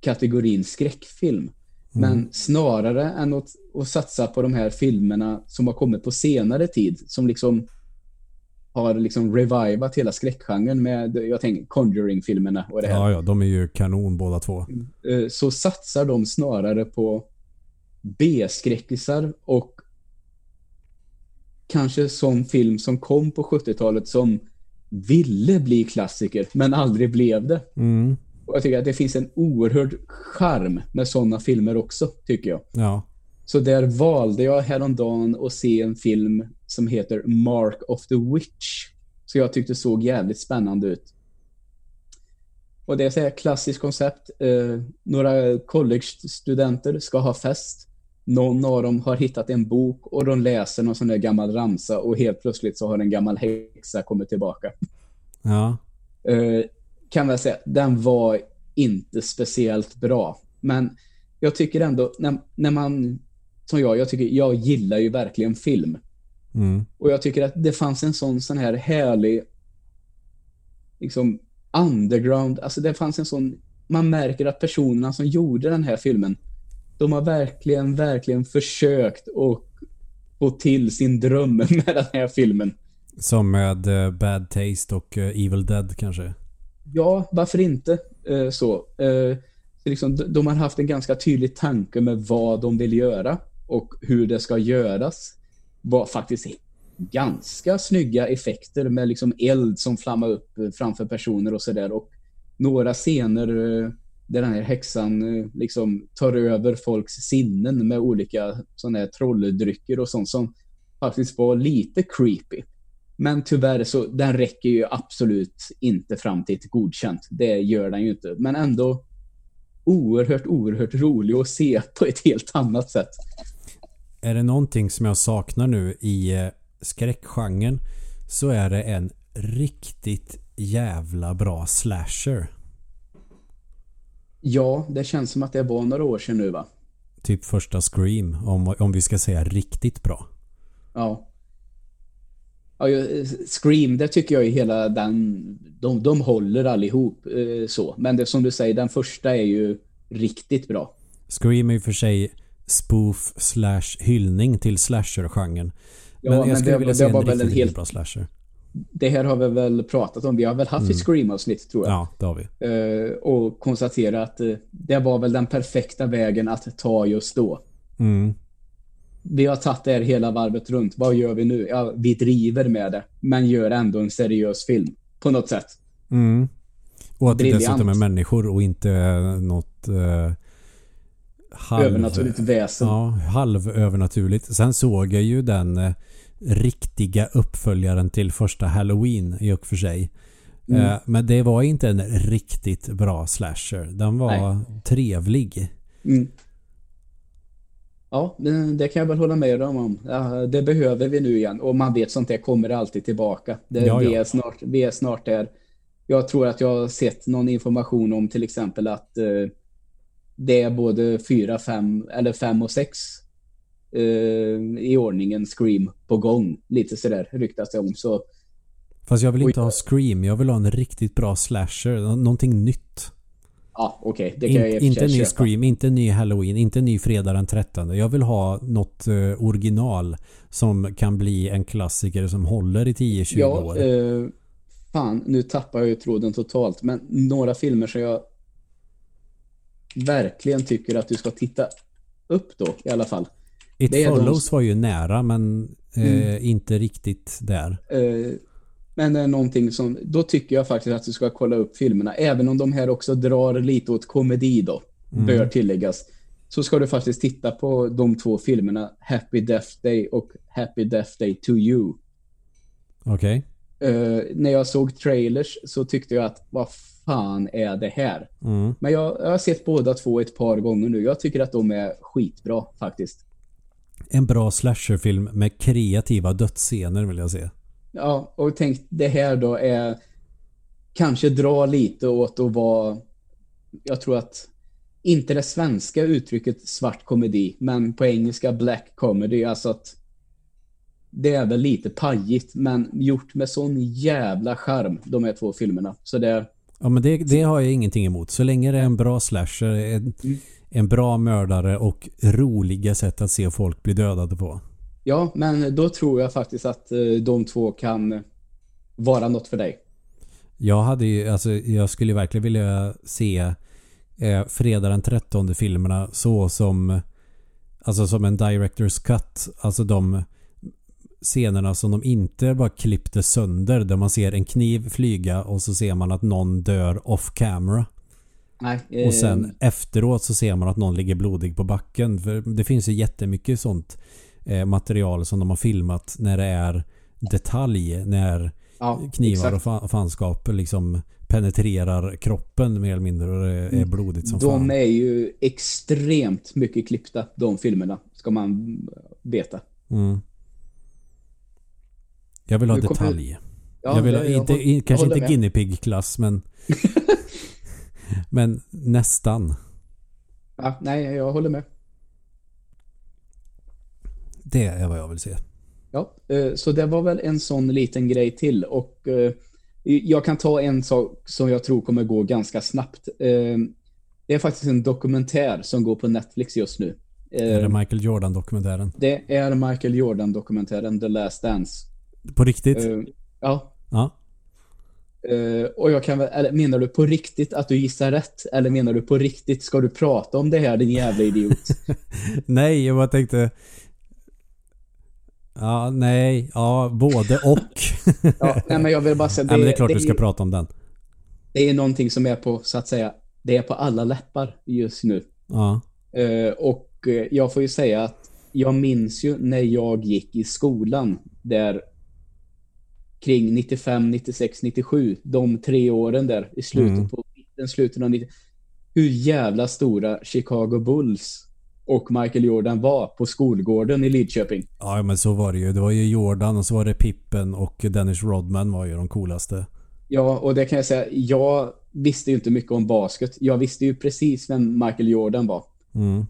kategorin skräckfilm. Men mm. snarare än att, att satsa på de här filmerna som har kommit på senare tid, som liksom har liksom revivat hela skräckgenren med, jag tänker, Conjuring-filmerna och det här. Ja, ja, de är ju kanon båda två. Eh, så satsar de snarare på B-skräckisar och kanske sån film som kom på 70-talet som ville bli klassiker, men aldrig blev det. Mm. Och jag tycker att det finns en oerhörd charm med sådana filmer också, tycker jag. Ja. Så där valde jag häromdagen att se en film som heter Mark of the Witch. Så jag tyckte såg jävligt spännande ut. Och det är så här klassiskt koncept. Eh, några college-studenter ska ha fest. Någon av dem har hittat en bok och de läser någon sån där gammal ramsa och helt plötsligt så har en gammal häxa kommit tillbaka. Ja. Eh, kan väl säga, den var inte speciellt bra. Men jag tycker ändå, när, när man, som jag, jag tycker, jag gillar ju verkligen film. Mm. Och jag tycker att det fanns en sån, sån här härlig, liksom, underground, alltså det fanns en sån, man märker att personerna som gjorde den här filmen, de har verkligen, verkligen försökt att få till sin dröm [laughs] med den här filmen. Som med uh, Bad Taste och uh, Evil Dead kanske? Ja, varför inte? Eh, så. Liksom, de har haft en ganska tydlig tanke med vad de vill göra och hur det ska göras. Var faktiskt ganska snygga effekter med liksom eld som flammar upp eh, framför personer och sådär. Och några scener eh, där den här häxan eh, liksom tar över folks sinnen med olika sådana här trolldrycker och sånt som faktiskt var lite creepy. Men tyvärr så den räcker ju absolut inte fram till ett godkänt. Det gör den ju inte. Men ändå oerhört, oerhört rolig att se på ett helt annat sätt. Är det någonting som jag saknar nu i eh, skräckgenren så är det en riktigt jävla bra slasher. Ja, det känns som att det var några år sedan nu va? Typ första Scream, om, om vi ska säga riktigt bra. Ja. ja Scream, det tycker jag är hela den... De, de håller allihop eh, så. Men det som du säger, den första är ju riktigt bra. Scream är ju för sig spoof slash hyllning till slasher-genren. Ja, men jag men skulle det, vilja se en riktigt, en helt... bra slasher. Det här har vi väl pratat om. Vi har väl haft mm. ett Scream-avsnitt tror jag. Ja, det har vi. Uh, och konstaterat att uh, det var väl den perfekta vägen att ta just då. Mm. Vi har tagit det här hela varvet runt. Vad gör vi nu? Ja, vi driver med det. Men gör ändå en seriös film. På något sätt. Mm. Och att det dessutom är människor och inte något... Uh halv, övernaturligt väsen. Ja, halvövernaturligt. Sen såg jag ju den eh, riktiga uppföljaren till första Halloween i och för sig. Mm. Eh, men det var inte en riktigt bra slasher. Den var Nej. trevlig. Mm. Ja, det, kan jag väl hålla med om. Ja, det behöver vi nu igen. Och man vet sånt det kommer alltid tillbaka. Det, ja, vi, är snart, vi är snart där. Jag tror att jag har sett någon information om till exempel att eh, det är både fyra, fem eller fem och sex eh, i ordningen Scream på gång. Lite sådär ryktas det om. Så, Fast jag vill inte ha Scream. Jag vill ha en riktigt bra slasher. Någonting nytt. Ja, okej. Okay. In, Inte ny köpa. Scream, inte ny Halloween, inte ny Fredag den 13. Jag vill ha något eh, original som kan bli en klassiker som håller i 10-20 ja, år. Eh, fan, nu tappar jag ju tråden totalt. Men några filmer som jag verkligen tycker att du ska titta upp då i alla fall. It Follows de... var ju nära men eh, mm. inte riktigt där. Eh, men det är någonting som, då tycker jag faktiskt att du ska kolla upp filmerna. Även om de här också drar lite åt komedi då, mm. bör tilläggas. Så ska du faktiskt titta på de två filmerna Happy Death Day och Happy Death Day to You. Okej. Okay. Uh, när jag såg trailers så tyckte jag att vad fan är det här? Mm. Men jag, jag, har sett båda två ett par gånger nu. Jag tycker att de är skitbra faktiskt. En bra slasherfilm med kreativa dödsscener vill jag säga. Ja, och tänk det här då är kanske dra lite åt att vara jag tror att inte det svenska uttrycket svart komedi, men på engelska black comedy, alltså att det är väl lite pajigt, men gjort med sån jävla charm, de här två filmerna. Så det, Ja men det, det har jag ingenting emot. Så länge det är en bra slasher, en, mm. en bra mördare och roliga sätt att se folk bli dödade på. Ja, men då tror jag faktiskt att eh, de två kan vara något för dig. Jag hade ju, alltså jag skulle verkligen vilja se eh, Fredag den 13 filmerna så som alltså som en director's cut. Alltså de scenerna som de inte bara klippte sönder där man ser en kniv flyga och så ser man att någon dör off camera. Nej, eh, och sen efteråt så ser man att någon ligger blodig på backen. För det finns ju jättemycket sånt eh, material som de har filmat när det är detalj. När ja, knivar exakt. och fanskap liksom penetrerar kroppen mer eller mindre och det är mm. blodigt som de fan. De är ju extremt mycket klippta, de filmerna, ska man veta. Mm. Jag vill ha kommer... detalj. Ja, jag vill ha, jag, inte, jag, kanske inte guinea pig-klass men [laughs] men nästan. Ja, nej, jag håller med. Det är vad jag vill se. Ja, eh, så det var väl en sån liten grej till och eh, jag kan ta en sak som jag tror kommer gå ganska snabbt. Eh, det är faktiskt en dokumentär som går på Netflix just nu. Är det Michael Jordan-dokumentären? Det är Michael Jordan-dokumentären The Last Dance. På riktigt? Uh, ja. Ja. Uh, och jag kan eller menar du på riktigt att du gissar rätt? Eller menar du på riktigt ska du prata om det här din jävla idiot? [laughs] nej, jag bara tänkte Ja, nej, ja, både och. [laughs] ja, nej, men jag vill bara säga det, nej, men det är klart det, du ska prata om den. Det är någonting som är på, så att säga, det är på alla läppar just nu. Ja. Uh, och jag får ju säga att jag minns ju när jag gick i skolan där kring 95, 96, 97. De tre åren där i slutet mm. på den slutet av 90 hur jävla stora Chicago Bulls och Michael Jordan var på skolgården i Lidköping. Ja, men så var det ju. Det var ju Jordan och så var det Pippen och Dennis Rodman var ju de coolaste. Ja, och det kan jag säga. Jag visste ju inte mycket om basket. Jag visste ju precis vem Michael Jordan var. Mm.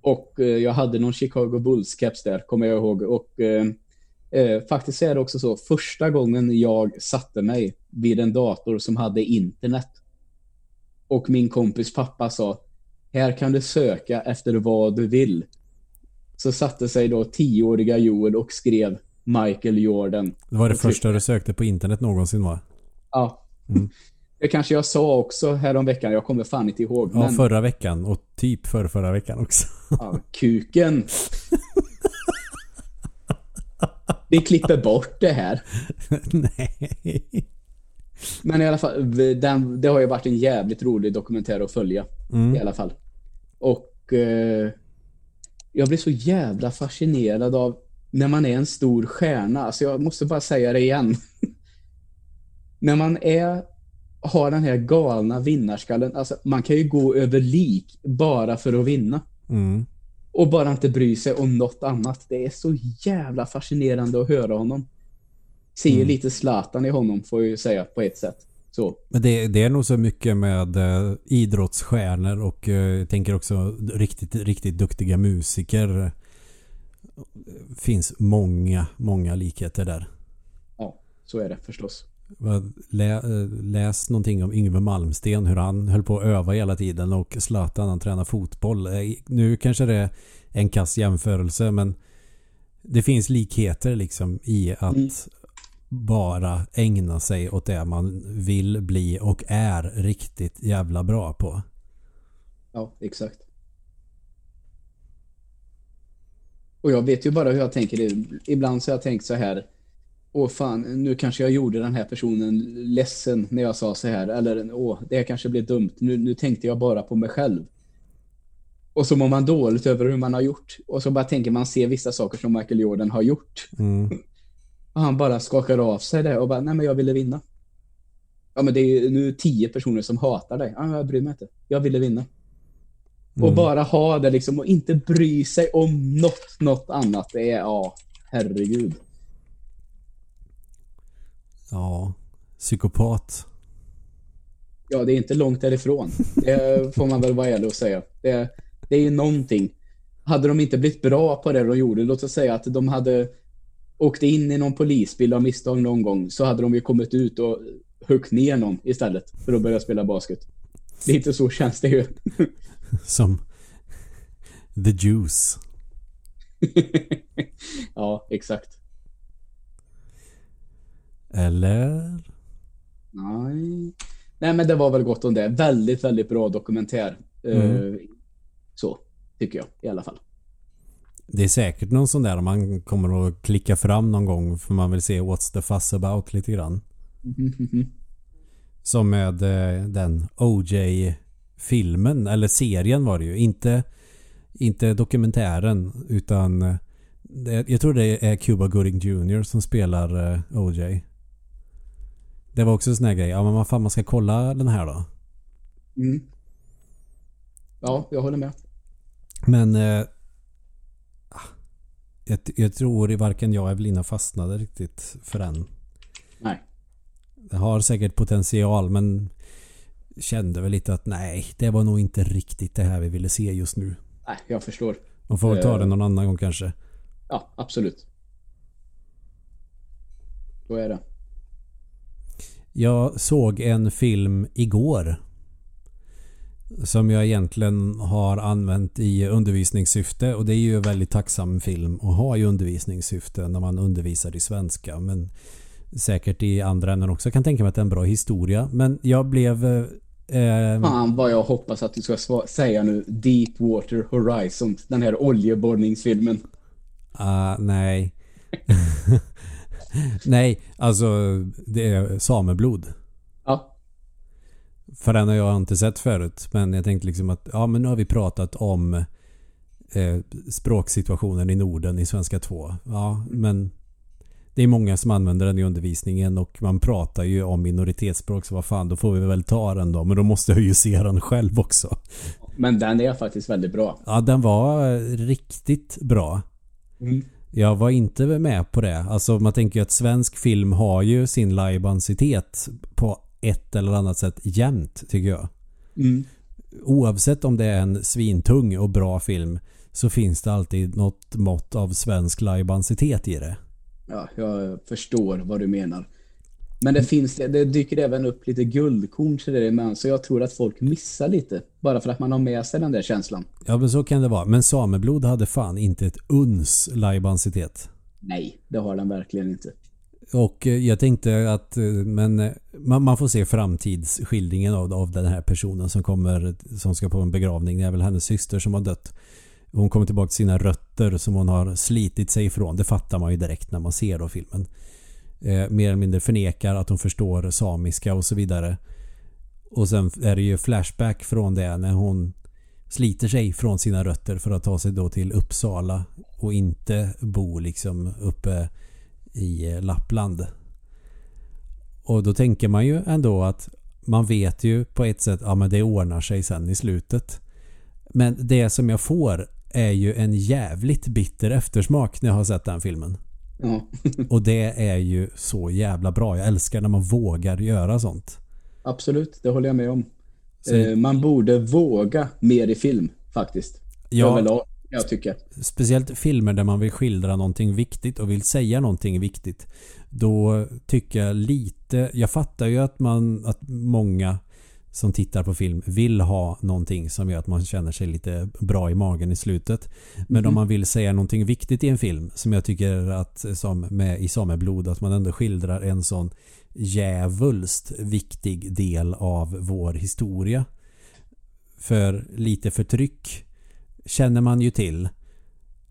Och eh, jag hade någon Chicago Bulls-caps där, kommer jag ihåg. Och eh, Eh, faktiskt är det också så, första gången jag satte mig vid en dator som hade internet och min kompis pappa sa här kan du söka efter vad du vill. Så satte sig då tioåriga Joel och skrev Michael Jordan. Det var det första du sökte på internet någonsin va? Ja. Mm. [laughs] Det kanske jag sa också häromveckan. Jag kommer fan inte ihåg. Ja, men... förra veckan. Och typ för förra veckan också. Ja, kuken. [laughs] Vi klipper bort det här. [laughs] Nej. Men i alla fall, den, det har ju varit en jävligt rolig dokumentär att följa. Mm. I alla fall. Och eh, jag blir så jävla fascinerad av när man är en stor stjärna. Alltså jag måste bara säga det igen. [laughs] när man är har den här galna vinnarskallen. Alltså man kan ju gå över lik bara för att vinna. Mm och bara inte bry sig om något annat. Det är så jävla fascinerande att höra honom. Ser mm. lite Zlatan i honom får jag ju säga på ett sätt. Så. Men det, det är nog så mycket med eh, idrottsstjärnor och eh, jag tänker också riktigt, riktigt duktiga musiker. finns många, många likheter där. Ja, så är det förstås. Eh, läs någonting om Yngve Malmsten hur han höll på att öva hela tiden och Zlatan han tränar fotboll. Eh, nu kanske det är en kass jämförelse men det finns likheter liksom i att mm. bara ägna sig åt det man vill bli och är riktigt jävla bra på. Ja, exakt. Och jag vet ju bara hur jag tänker. Ibland så har jag tänkt så här åh fan, nu kanske jag gjorde den här personen ledsen när jag sa så här. Eller åh, det kanske blev dumt. Nu, nu tänkte jag bara på mig själv. Och så mår man dåligt över hur man har gjort. Och så bara tänker man se vissa saker som Michael Jordan har gjort. Mm. [laughs] Och han bara skakar av sig det och bara, nej men jag ville vinna. Ja men det är nu tio personer som hatar dig. Ja, jag bryr mig inte. Jag ville vinna. Mm. Och bara ha det liksom och inte bry sig om något, något annat. Det är, ja, herregud. Ja, psykopat. Ja, det är inte långt därifrån. Det får man väl vara ärlig och säga. Det, det är ju någonting. Hade de inte blivit bra på det de gjorde, låt oss säga att de hade åkt in i någon polisbil av misstag någon gång, så hade de ju kommit ut och huggit ner någon istället för att börja spela basket. Lite så känns det ju. [laughs] Som The Juice. [laughs] ja, exakt. Eller? Nej. Nej, men det var väl gott om det. Väldigt, väldigt bra dokumentär. Mm. Uh, så, tycker jag i alla fall. Det är säkert någon sån där man kommer att klicka fram någon gång för man vill se What's the fuss about lite grann. Mm. [laughs] Som med eh, den OJ-filmen, eller serien var det ju. Inte, inte dokumentären utan eh, jag tror det är Cuba Gooding Jr. som spelar OJ. Det var också en sån här grej. Ja men vad fan man ska kolla den här då. Mm. Ja, jag håller med. Men eh, jag, jag tror varken jag eller Evelina fastnade riktigt för den. Nej. Det har säkert potential men kände väl lite att nej, det var nog inte riktigt det här vi ville se just nu. Nej, jag förstår. Man får väl ta det eh. någon annan gång kanske. Ja, absolut. Så är det. Jag såg en film igår. Som jag egentligen har använt i undervisningssyfte och det är ju en väldigt tacksam film att ha i undervisningssyfte när man undervisar i svenska. Men säkert i andra änden också. Jag kan tänka mig att det är en bra historia. Men jag blev... Eh, Fan vad jag hoppas att du ska säga nu Deepwater Horizon. Den här oljeborrningsfilmen. Uh, nej. [laughs] nej, alltså det är sameblod. Ja. För den har jag inte sett förut. Men jag tänkte liksom att ja men nu har vi pratat om eh, språksituationen i Norden i Svenska 2. Ja men det är många som använder den i undervisningen och man pratar ju om minoritetsspråk så vad fan då får vi väl ta den då. Men då måste jag ju se den själv också. Men den är faktiskt väldigt bra. Ja den var riktigt bra. Mm. Jag var inte med på det. Alltså man tänker ju att svensk film har ju sin lajbansitet på ett eller annat sätt jämt tycker jag. Mm. Oavsett om det är en svintung och bra film så finns det alltid något mått av svensk lajbansitet i det. Ja, jag förstår vad du menar. Men det finns det dyker även upp lite guldkorn till det med så jag tror att folk missar lite bara för att man har med sig den där känslan. Ja, men så kan det vara. Men Sameblod hade fan inte ett uns lajbansitet. Nej, det har den verkligen inte. Och eh, jag tänkte att eh, men eh, man, man får se framtidsskildringen av, av den här personen som kommer som ska på en begravning. Det är väl hennes syster som har dött. Hon kommer tillbaka till sina rötter som hon har slitit sig ifrån. Det fattar man ju direkt när man ser då filmen. Eh, mer eller mindre förnekar att hon förstår samiska och så vidare. Och sen är det ju flashback från det när hon sliter sig från sina rötter för att ta sig då till Uppsala och inte bo liksom uppe i eh, Lappland. Och då tänker man ju ändå att man vet ju på ett sätt att ja, det ordnar sig sen i slutet. Men det som jag får är ju en jävligt bitter eftersmak när jag har sett den filmen. Ja. [laughs] och det är ju så jävla bra. Jag älskar när man vågar göra sånt. Absolut, det håller jag med om. Så... Eh, man borde våga mer i film faktiskt. Ja. Överlag, jag tycker. Speciellt filmer där man vill skildra någonting viktigt och vill säga någonting viktigt. Då tycker jag lite... Jag fattar ju att man... Att många som tittar på film vill ha någonting som gör att man känner sig lite bra i magen i slutet. Men mm. om man vill säga någonting viktigt i en film som jag tycker att som med i Sameblod att man ändå skildrar en sån jävulst viktig del av vår historia. För lite förtryck känner man ju till.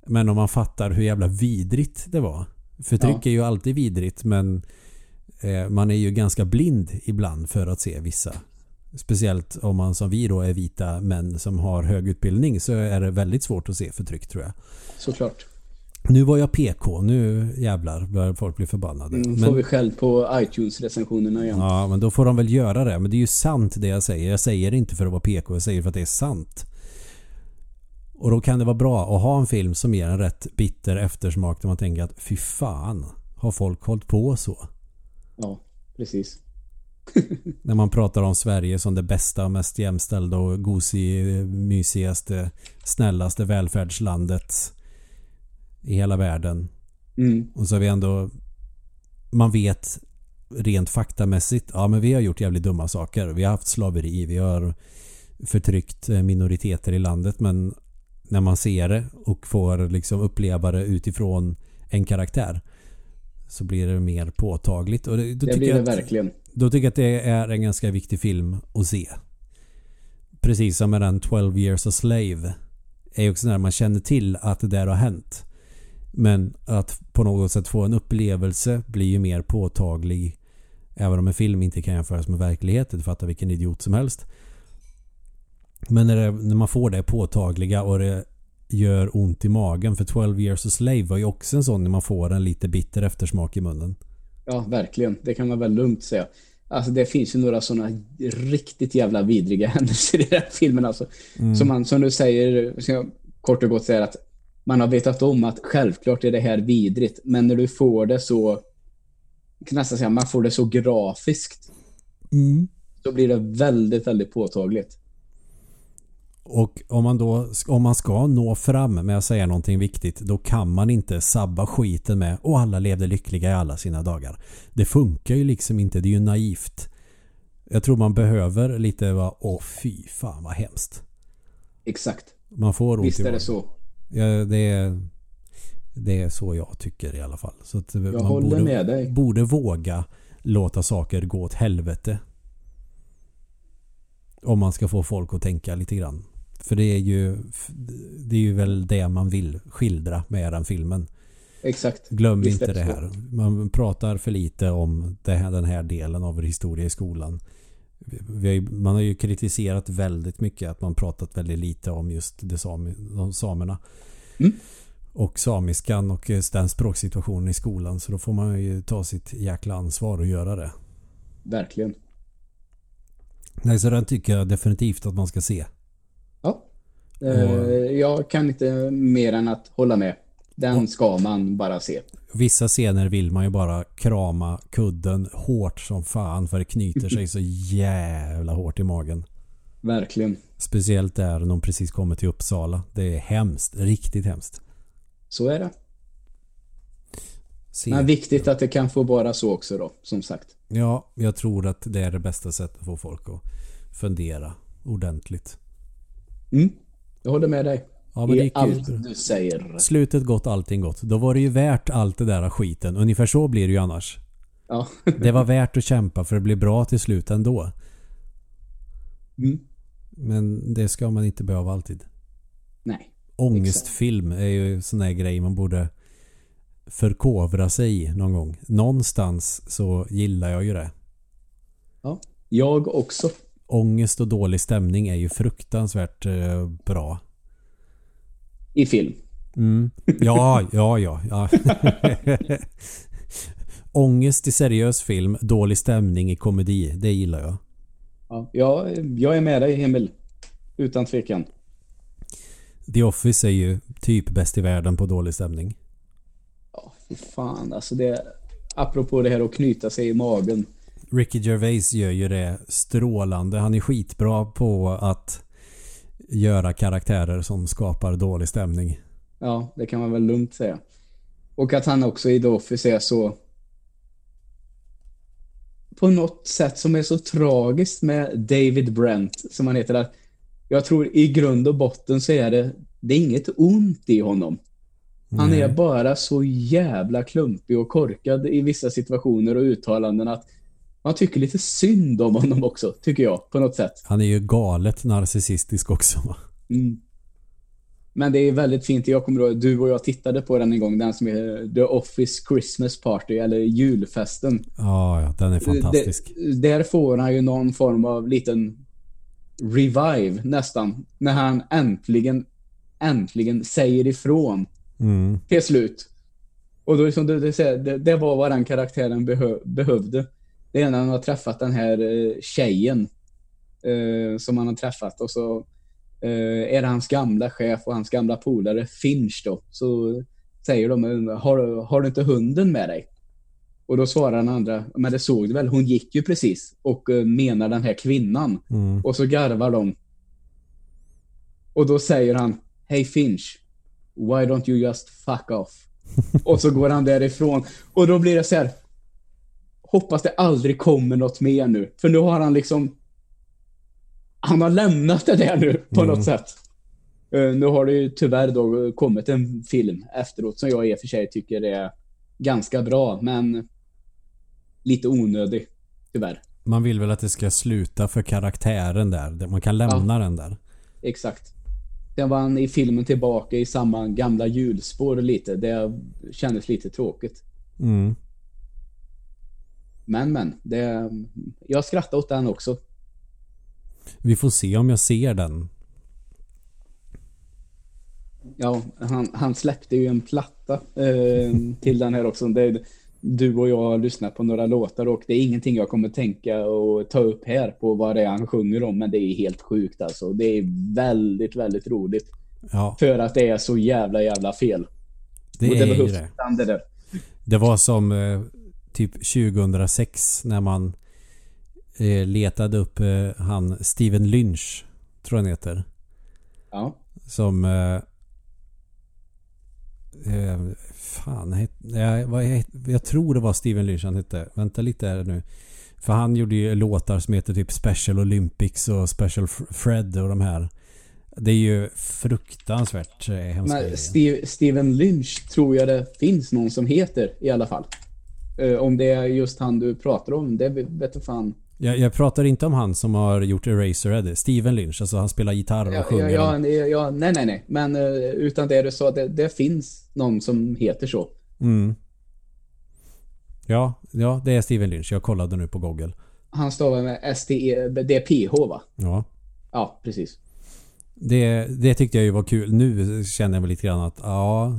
Men om man fattar hur jävla vidrigt det var. Förtryck ja. är ju alltid vidrigt men eh, man är ju ganska blind ibland för att se vissa Speciellt om man som vi då är vita män som har hög utbildning så är det väldigt svårt att se förtryck tror jag. Såklart. Nu var jag PK, nu jävlar börjar folk bli förbannade. Mm, får men, vi själv på iTunes-recensionerna igen. Ja, men då får de väl göra det. Men det är ju sant det jag säger. Jag säger inte för att vara PK, jag säger för att det är sant. Och då kan det vara bra att ha en film som ger en rätt bitter eftersmak där man tänker att fy fan, har folk hållit på så? Ja, precis. [laughs] När man pratar om Sverige som det bästa, mest jämställda och gosig, mysigaste, snällaste välfärdslandet i hela världen. Mm. Och så har vi ändå man vet rent faktamässigt, ja men vi har gjort jävligt dumma saker. Vi har haft slaveri, vi har förtryckt minoriteter i landet men när man ser det och får liksom uppleva det utifrån en karaktär så blir det mer påtagligt. Och det, det blir det verkligen. Då tycker jag att det är en ganska viktig film att se. Precis som med den 12 years a slave. Är också när man känner till att det där har hänt. Men att på något sätt få en upplevelse blir ju mer påtaglig. Även om en film inte kan jämföras med verkligheten. Du fattar vilken idiot som helst. Men när, det, när man får det påtagliga och det gör ont i magen. För 12 years a slave var ju också en sån när man får en lite bitter eftersmak i munnen. Ja, verkligen. Det kan man väl lugnt säga. Alltså det finns ju några sådana riktigt jävla vidriga [laughs] händelser i den filmen alltså. Mm. Som man, som du säger, kort och gott säga att man har vetat om att självklart är det här vidrigt. Men när du får det så kan nästan säga man får det så grafiskt. Mm. Så blir det väldigt, väldigt påtagligt. Och om man då om man ska nå fram med att säga någonting viktigt då kan man inte sabba skiten med och alla levde lyckliga i alla sina dagar. Det funkar ju liksom inte. Det är ju naivt. Jag tror man behöver lite va åh fy fan vad hemskt. Exakt. Man får ont Visst är det så. Ja, det är Det är så jag tycker i alla fall. Så att Jag man håller borde, med dig. borde våga låta saker gå åt helvete. Om man ska få folk att tänka lite grann. För det är ju Det är ju väl det man vill skildra med den filmen. Exakt. Glöm Visst inte det här. Man pratar för lite om det här, den här delen av historia i skolan. Har ju, man har ju kritiserat väldigt mycket att man pratat väldigt lite om just det sami, de samerna. Mm. Och samiskan och den språksituationen i skolan. Så då får man ju ta sitt jäkla ansvar och göra det. Verkligen. Nej, så den tycker jag definitivt att man ska se. Eh, jag kan inte mer än att hålla med. Den ska man bara se. Vissa scener vill man ju bara krama kudden hårt som fan för det knyter sig så [laughs] jävla hårt i magen. Verkligen. Speciellt där när de precis kommer till Uppsala. Det är hemskt. Riktigt hemskt. Så är det. Se. Men viktigt att det kan få vara så också då, som sagt. Ja, jag tror att det är det bästa sättet att få folk att fundera ordentligt. Mm. Jag håller med dig. Ja, men det I gick ju allt du säger. Slutet gott, allting gott. Då var det ju värt allt det där skiten. Ungefär så blir det ju annars. Ja. Det var värt att kämpa för det blir bra till slut ändå. Mm. Men det ska man inte behöva alltid. Nej. Ångestfilm är ju sån där grej man borde förkovra sig i någon gång. Någonstans så gillar jag ju det. Ja. Jag också. Ångest och dålig stämning är ju fruktansvärt eh, bra. I film. Mm. Ja, ja, ja. ja. [laughs] Ångest i seriös film, dålig stämning i komedi. Det gillar jag. Ja. ja, jag är med dig Emil. Utan tvekan. The Office är ju typ bäst i världen på dålig stämning. Ja, fy fan. Alltså det... Apropå det här att knyta sig i magen. Ricky Gervais gör ju det strålande. Han är skitbra på att göra karaktärer som skapar dålig stämning. Ja, det kan man väl lugnt säga. Och att han också i The Office är så... På något sätt som är så tragiskt med David Brent, som han heter. Att jag tror i grund och botten så är det, det är inget ont i honom. Han Nej. är bara så jävla klumpig och korkad i vissa situationer och uttalanden att man tycker lite synd om honom också, tycker jag, på något sätt. Han är ju galet narcissistisk också. Mm. Men det är väldigt fint. Jag kommer ihåg, du och jag tittade på den en gång, den som är The Office Christmas Party, eller julfesten. Ja, ja, den är fantastisk. Det, där får han ju någon form av liten revive nästan. När han äntligen, äntligen säger ifrån Mm. till slut. Och då liksom, det, det, det var vad den karaktären behö, behövde. Det är när han har träffat den här eh, tjejen eh, som han har träffat och så eh, är det hans gamla chef och hans gamla polare Finch då. Så säger de, har, du- har du inte hunden med dig? Och då svarar den andra, men det såg du väl, hon gick ju precis och eh, menar den här kvinnan. Mm. Och så garvar de. Och då säger han, Hey Finch, why don't you just fuck off? [laughs] och så går han därifrån. Och då blir det så här. Hoppas det aldrig kommer något mer nu. För nu har han liksom... Han har lämnat det där nu på Mm. något sätt. Eh, nu har det ju tyvärr då kommit en film efteråt som jag i och för sig tycker är ganska bra, men lite onödig. Tyvärr. Man vill väl att det ska sluta för karaktären där. Man kan lämna den där. Exakt. Sen var han i filmen tillbaka i samma gamla hjulspår lite. Det kändes lite tråkigt. Mm. Men men, det, jag skrattade åt den också. Vi får se om jag ser den. Ja, han, han släppte ju en platta eh, till den här också. Det, du och jag har lyssnat på några låtar och det är ingenting jag kommer tänka och ta upp här på vad det är han sjunger om. Men det är helt sjukt alltså. Det är väldigt, väldigt roligt. Ja, För att det är så jävla, jävla fel. det och är det ju behövs det. där. Det var som eh, typ 2006 när man eh, letade upp eh, han Steven Lynch, tror jag han heter. Ja. Som... Eh, eh, fan, het, jag, vad, het, jag tror det var Steven Lynch han hette. Vänta lite här nu. För han gjorde ju låtar som heter typ Special Olympics och Special Fred och de här. Det är ju fruktansvärt eh, Steve, Steven Lynch tror jag det finns någon som heter i alla fall. Uh, om det är just han du pratar om, det vet du fan. Jag, jag pratar inte om han som har gjort Eraserhead. Steven Lynch, alltså han spelar gitarr och ja, sjunger. Ja, ja, ja, nej, nej, nej. Men uh, utan det du sa, det, det finns någon som heter så. Mm. Ja, ja, det är Steven Lynch. Jag kollade nu på Google. Han stavar med S-T-E, det är P-H va? Ja. Ja, precis. Det, det tyckte jag ju var kul. Nu känner jag väl lite grann att ja...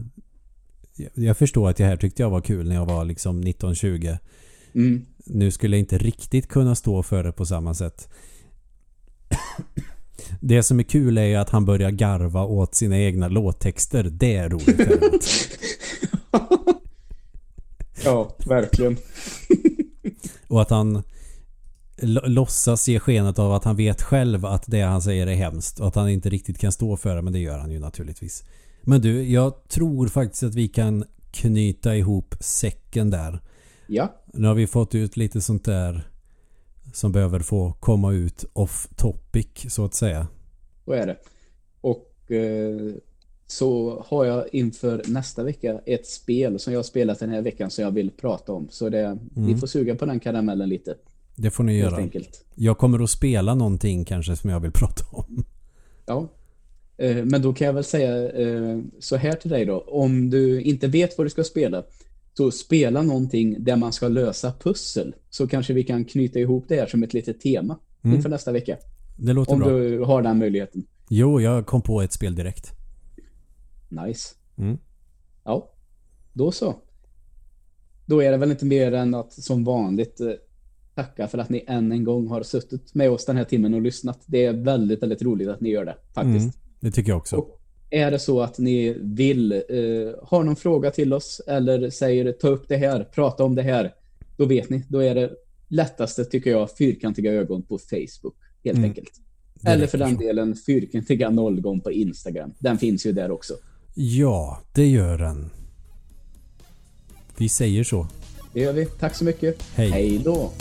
Jag förstår att det här tyckte jag var kul när jag var liksom 19-20. Mm. Nu skulle jag inte riktigt kunna stå för det på samma sätt. [coughs] Det som är kul är ju att han börjar garva åt sina egna låttexter. Det är roligt. [laughs] ja, verkligen. Och att han låtsas ge skenet av att han vet själv att det han säger är hemskt och att han inte riktigt kan stå för det, men det gör han ju naturligtvis. Men du, jag tror faktiskt att vi kan knyta ihop säcken där. Ja. Nu har vi fått ut lite sånt där som behöver få komma ut off topic så att säga. Så är det. Och eh, så har jag inför nästa vecka ett spel som jag har spelat den här veckan som jag vill prata om. Så det, mm. ni får suga på den karamellen lite. Det får ni göra. Enkelt. Jag kommer att spela någonting kanske som jag vill [laughs] prata om. Ja. Eh, men då kan jag väl säga eh, så här till dig då. Om du inte vet vad du ska spela så spela någonting där man ska lösa pussel. Så kanske vi kan knyta ihop det här som ett litet tema mm. inför nästa vecka. Det låter Om bra. du har den möjligheten. Jo, jag kom på ett spel direkt. Nice. Mm. Ja, då så. Då är det väl inte mer än att som vanligt eh, tacka för att ni än en gång har suttit med oss den här timmen och lyssnat. Det är väldigt, väldigt roligt att ni gör det faktiskt. Mm, det tycker jag också. Och är det så att ni vill eh, ha någon fråga till oss eller säger ta upp det här, prata om det här, då vet ni, då är det lättaste tycker jag fyrkantiga ögon på Facebook helt mm. enkelt. Eller för den delen fyrkantiga nollgång på Instagram. Den finns ju där också. Ja, det gör den. Vi säger så. Det gör vi. Tack så mycket. Hej. Hej då.